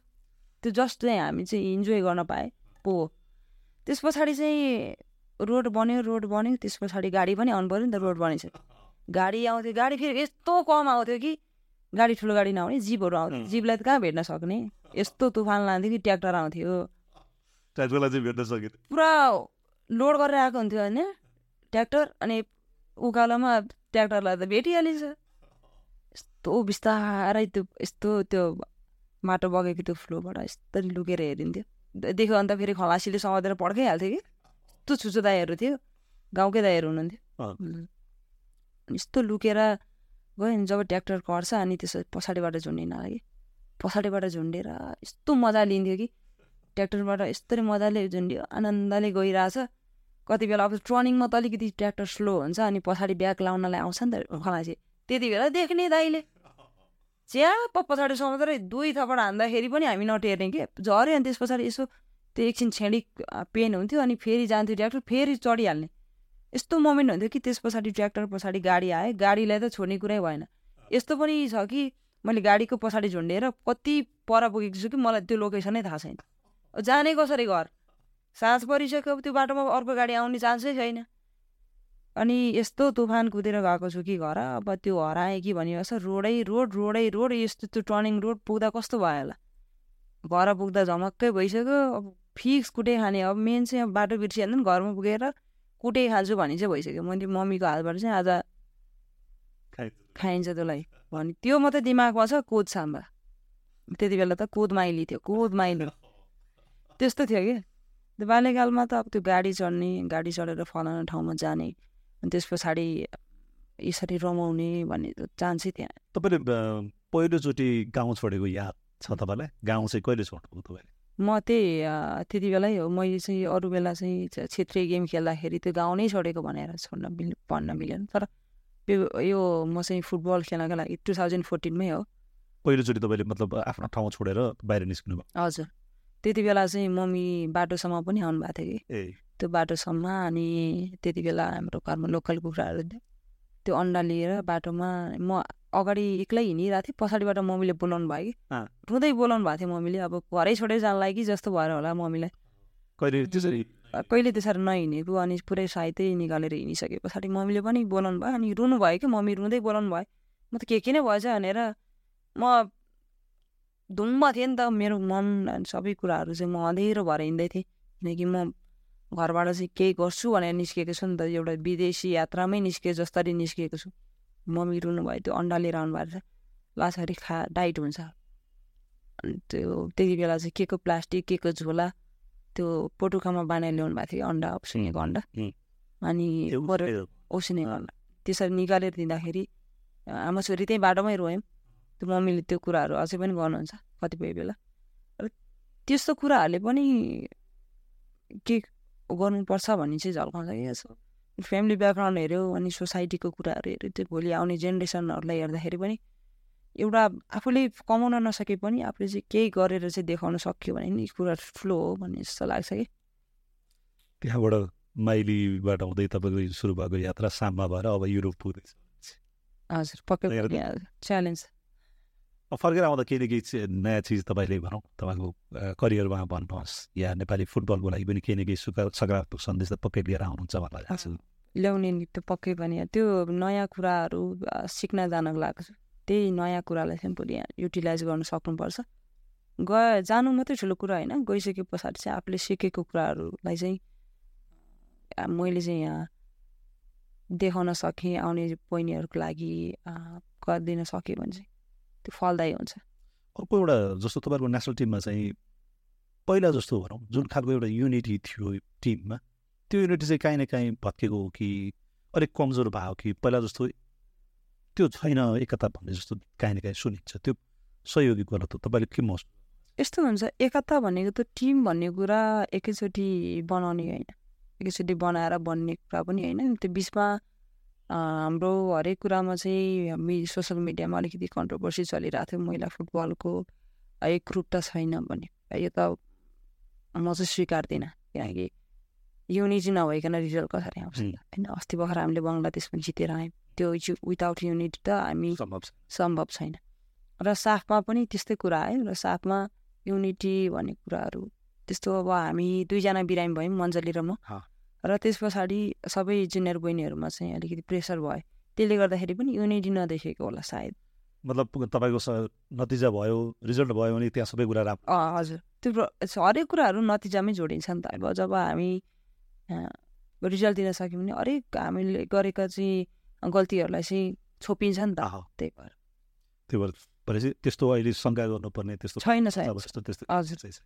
[SPEAKER 2] त्यो जस्ट चाहिँ हामी चाहिँ इन्जोय गर्न पाएँ पो। हो। त्यस पछाडि चाहिँ रोड बन्यो रोड बन्यो त्यस पछाडि गाडी पनि आउनु पऱ्यो नि त रोड बनिसक्यो गाडी आउँथ्यो गाडी फेरि यस्तो कम आउँथ्यो कि गाडी ठुलो गाडी नआउने जिपहरू आउँथ्यो. जिपलाई त कहाँ भेट्न सक्ने? यस्तो तुफान लान्थ्यो कि ट्र्याक्टर आउँथ्यो
[SPEAKER 1] भेट्न
[SPEAKER 2] पुरा लोड गरेर आएको हुन्थ्यो होइन ट्र्याक्टर। अनि उकालोमा ट्र्याक्टरलाई त भेटिहालिन्छ। यस्तो बिस्तारै त्यो यस्तो त्यो माटो बगेको त्यो फ्लोबाट यस्तरी लुकेर हेरिन्थ्यो। देख्यो अन्त फेरि खलासीले समातेर पड्काइहाल्थ्यो कि। यस्तो छुचो दाईहरू थियो गाउँकै दाईहरू हुनुहुन्थ्यो. यस्तो लुकेर गयो नि जब ट्र्याक्टर कर्छ अनि त्यसो पछाडिबाट झुन्डिन कि पछाडिबाट झुन्डेर यस्तो मजा लिन्थ्यो कि। ट्र्याक्टरबाट यस्तरी मजाले झुन्डियो आनन्दले गइरहेछ। कति बेला अब टर्निङमा त अलिकति ट्र्याक्टर स्लो हुन्छ अनि पछाडि ब्याग लाउनलाई आउँछ नि त खलासी। त्यति बेला देख्ने दाइले। च्याप पछाडि समातेर दुई थप्पड हान्दाखेरि पनि हामी नटेर्ने कि? झऱ्यो अनि त्यस पछाडि यसो त्यो एकछिन छेडी पेन हुन्थ्यो अनि फेरि जान्थ्यो ट्र्याक्टर फेरि चढिहाल्ने। यस्तो मोमेन्ट हुन्थ्यो कि त्यस पछाडि ट्र्याक्टर पछाडि गाडी आयो गाडीलाई त छोड्ने कुरै भएन। यस्तो पनि छ कि मैले गाडीको पछाडि झुन्डेर कति पर पुगेको छु कि मलाई त्यो लोकेसनै थाहा छैन। जाने कसरी घर? साँझ परिसक्यो त्यो बाटोमा अर्को गाडी आउने चान्सै छैन। अनि यस्तो तुफान कुदेर गएको छु कि घर? अब त्यो हराएँ कि भनी जस्तो रोडै रोड रोडै रोड यस्तो त्यो टर्निङ रोड पुग्दा कस्तो भयो होला? घर पुग्दा झमक्कै भइसक्यो। अब फिक्स कुटे खाने? अब मेन चाहिँ अब बाटो बिर्सिहाल्नु घरमा पुगेर कुटे खान्छु भन्ने चाहिँ भइसक्यो। मैले मम्मीको हातबाट चाहिँ आज खाइन्छ त्यसलाई भने। त्यो मात्रै दिमागमा छ कोद साम्बा त्यति बेला त कोद माइली थियो कोद माइली। त्यस्तो थियो कि? त्यो बाल्यकालमा त अब त्यो गाडी चढ्ने गाडी चढेर फलाना ठाउँमा जाने अनि त्यस पछाडि यसरी रमाउने भन्ने त चान्सै थिएन।
[SPEAKER 1] तपाईँले पहिलोचोटि गाउँ छोडेको याद छ तपाईँलाई? गाउँ चाहिँ कहिले छोड्नुभयो तपाईँले?
[SPEAKER 2] म त्यही त्यति बेलै हो मैले चाहिँ अरू बेला चाहिँ क्षेत्रीय गेम खेल्दाखेरि त्यो गाउँ नै छोडेको भनेर छोड्न मिल भन्न मिलेन तर यो यो म चाहिँ फुटबल खेल्नको लागि टु थाउजन्ड फोर्टिनमै हो।
[SPEAKER 1] पहिलोचोटि तपाईँले मतलब आफ्नो ठाउँ छोडेर बाहिर निस्किनु भयो
[SPEAKER 2] हजुर। त्यति बेला चाहिँ मम्मी बाटोसम्म पनि आउनु भएको थियो कि। त्यो बाटोसम्म अनि त्यति बेला हाम्रो घरमा लोकल कुखुराहरू त्यो अन्डा लिएर बाटोमा म अगाडि एक्लै हिँडिरहेको थिएँ पछाडिबाट मम्मीले बोलाउनु भयो कि। रुँदै बोलाउनु भएको थियो मम्मीले अब घरै छोडेर जान लागि कि जस्तो भएर होला मम्मीलाई।
[SPEAKER 1] कहिले त्यसरी?
[SPEAKER 2] कहिले त्यसरी नहिँडेको अनि पुरै साइतै निकालेर हिँडिसके पछाडि मम्मीले पनि बोलाउनु भयो अनि रुनु भयो कि मम्मी रुँदै बोलाउनु भयो। म त के के नै भएछ भनेर म धुम्म थिएँ नि त मेरो मन अनि सबै कुराहरू चाहिँ म अँधेरो भएर हिँड्दै थिएँ। किनकि म घरबाट चाहिँ केही गर्छु भनेर निस्किएको छु नि त एउटा विदेशी यात्रामै निस्के जसरी निस्किएको छु। मम्मी रुनु भयो त्यो अन्डा लिएर आउनु भएको छ खा डाइट हुन्छ। अनि त्यो त्यति बेला चाहिँ के को प्लास्टिक के को झोला त्यो पोटुकामा बनाएर ल्याउनु भएको थियो अन्डा उसिनेको अन्डा। अनि उसिनेको अन्डा त्यसरी निकालेर दिँदाखेरि आमा छोरी त्यहीँ बाटोमै रोयौँ। त्यो मम्मीले त्यो कुराहरू अझै पनि गर्नुहुन्छ कतिपय बेला। र त्यस्तो कुराहरूले पनि के गर्नुपर्छ भन्ने चाहिँ झल्काउँछ कि यसो। फ्यामिली ब्याकग्राउन्ड हेऱ्यो अनि सोसाइटीको कुराहरू हेऱ्यो त्यो भोलि आउने जेनेरेसनहरूलाई हेर्दाखेरि पनि एउटा आफूले कमाउन नसके पनि आफूले चाहिँ केही गरेर चाहिँ देखाउन सक्यो भने नि कुरा ठुलो हो भन्ने जस्तो लाग्छ कि।
[SPEAKER 1] त्यहाँबाट माइलीबाट हुँदै तपाईँको सुरु भएको यात्रा साममा भएर अब युरोप पुग्दैछ।
[SPEAKER 2] हजुर पक्कै च्यालेन्ज
[SPEAKER 1] फर्केर आउँदा केही न केही नयाँ चिज तपाईँले भनौँ तपाईँको करियरमा भन्नुहोस् या नेपाली फुटबलको लागि पनि केही न केही सुका सकारात्मक सन्देश त पक्कै लिएर आउनुहुन्छ भन्ला लाग्छ।
[SPEAKER 2] ल्याउने त्यो पक्कै पनि। त्यो नयाँ कुराहरू सिक्न जानको लागि त्यही नयाँ कुरालाई चाहिँ भोलि युटिलाइज गर्न सक्नुपर्छ। गए जानु मात्रै ठुलो कुरा होइन। गइसके पछाडि चाहिँ आफूले सिकेको कुराहरूलाई चाहिँ मैले चाहिँ यहाँ देखाउन सकेँ आउने बहिनीहरूको लागि गरिदिन सकेँ भने चाहिँ त्यो फलदायी हुन्छ।
[SPEAKER 1] अर्को एउटा जस्तो तपाईँहरूको नेसनल टिममा चाहिँ पहिला जस्तो भनौँ जुन खालको एउटा युनिटी थियो टिममा त्यो युनिटी चाहिँ काहीँ न काहीँ भत्केको हो कि अलिक कमजोर भयो कि पहिला जस्तो त्यो छैन एकता भन्ने जस्तो काहीँ न काहीँ सुनिन्छ। त्यो सहयोगी गलत हो तपाईँले के महसुस
[SPEAKER 2] यस्तो हुन्छ एकता भनेको त टिम भन्ने कुरा एकैचोटि बनाउने होइन। एकैचोटि बनाएर बन्ने कुरा पनि होइन। त्यो बिचमा हाम्रो हरेक कुरामा चाहिँ मि सोसियल मिडियामा अलिकति कन्ट्रोभर्सी चलिरहेको थियो। महिला फुटबलको एकरूपता छैन भन्ने यो त म चाहिँ स्वीकार्दिनँ। किनकि युनिटी नभइकन रिजल्ट कसरी आउँछ होइन अस्ति भर्खर हामीले बङ्गलादेशमा जितेर आयौँ त्यो विदाउट युनिटी त हामी सम्भव छैन र साफमा पनि त्यस्तै कुरा आयो र साफमा युनिटी भन्ने कुराहरू। त्यस्तो अब हामी दुईजना बिरामी भयौँ मन्जली र म। र त्यस पछाडि सबै जुनियर बहिनीहरूमा चाहिँ अलिकति प्रेसर भयो। त्यसले गर्दाखेरि पनि युनिटी नदेखेको होला सायद।
[SPEAKER 1] मतलब तपाईँको नतिजा भयो रिजल्ट भयो भने त्यहाँ सबै कुरा राम्रो
[SPEAKER 2] हजुर। त्यो हरेक कुराहरू नतिजामै जोडिन्छ नि त। अब जब हामी रिजल्ट दिन सक्यौँ भने हरेक हामीले गरेका चाहिँ गल्तीहरूलाई चाहिँ छोपिन्छ नि त त्यही भएर।
[SPEAKER 1] त्यही भएर भनेपछि त्यस्तो अहिले शङ्का गर्नुपर्ने त्यस्तो
[SPEAKER 2] छैन हजुर।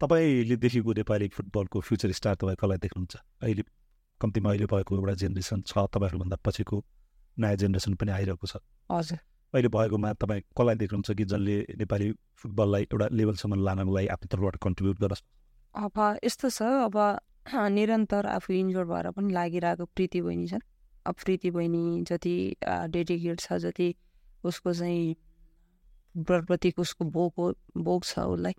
[SPEAKER 1] तपाईँले देखेको नेपाली फुटबलको फ्युचर स्टार तपाईँ कसलाई देख्नुहुन्छ? अहिले कम्तीमा अहिले भएको एउटा जेनेरेसन छ तपाईँहरूभन्दा पछिको नयाँ जेनेरेसन पनि आइरहेको छ।
[SPEAKER 2] हजुर।
[SPEAKER 1] अहिले भएकोमा तपाईँ कसलाई देख्नुहुन्छ कि जसले नेपाली फुटबललाई एउटा लेभलसम्म लानको लागि आफ्नो तर्फबाट कन्ट्रिब्युट गर्न
[SPEAKER 2] अब यस्तो छ अब निरन्तर आफू इन्जोर भएर पनि लागिरहेको प्रीति बहिनी छन्। अब प्रीति बहिनी जति डेडिकेट छ जति उसको चाहिँ प्रतिको उसको भोक भोक छ उसलाई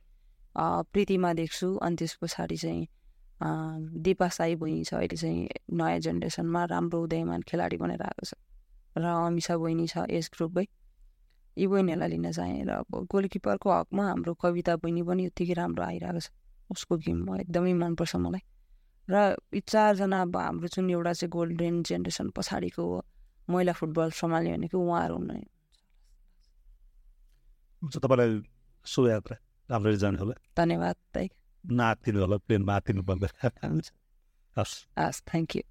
[SPEAKER 2] प्रीतिमा देख्छु। अनि त्यस पछाडि चाहिँ दिपा साई बहिनी छ। अहिले चाहिँ नयाँ जेनेरेसनमा राम्रो उदयमान खेलाडी बनेर आएको छ। र अमिषा बहिनी छ एज ग्रुपै यी बहिनीहरूलाई लिन चाहेँ र अब गोलकिपरको हकमा हाम्रो कविता बहिनी पनि उत्तिकै राम्रो आइरहेको छ। उसको गेम एकदमै मनपर्छ मलाई। र यी चारजना अब हाम्रो जुन एउटा चाहिँ गोल्डन जेनेरेसन पछाडिको महिला फुटबल सम्हाल्ने भनेको उहाँहरू हुनु
[SPEAKER 1] तपाईँलाई शुभयात्रा। राम्ररी जानु होला
[SPEAKER 2] धन्यवाद
[SPEAKER 1] नातिनु होला प्लेनमा आतिनु पर्दैन।
[SPEAKER 2] हस्। हस् थ्याङ्क यू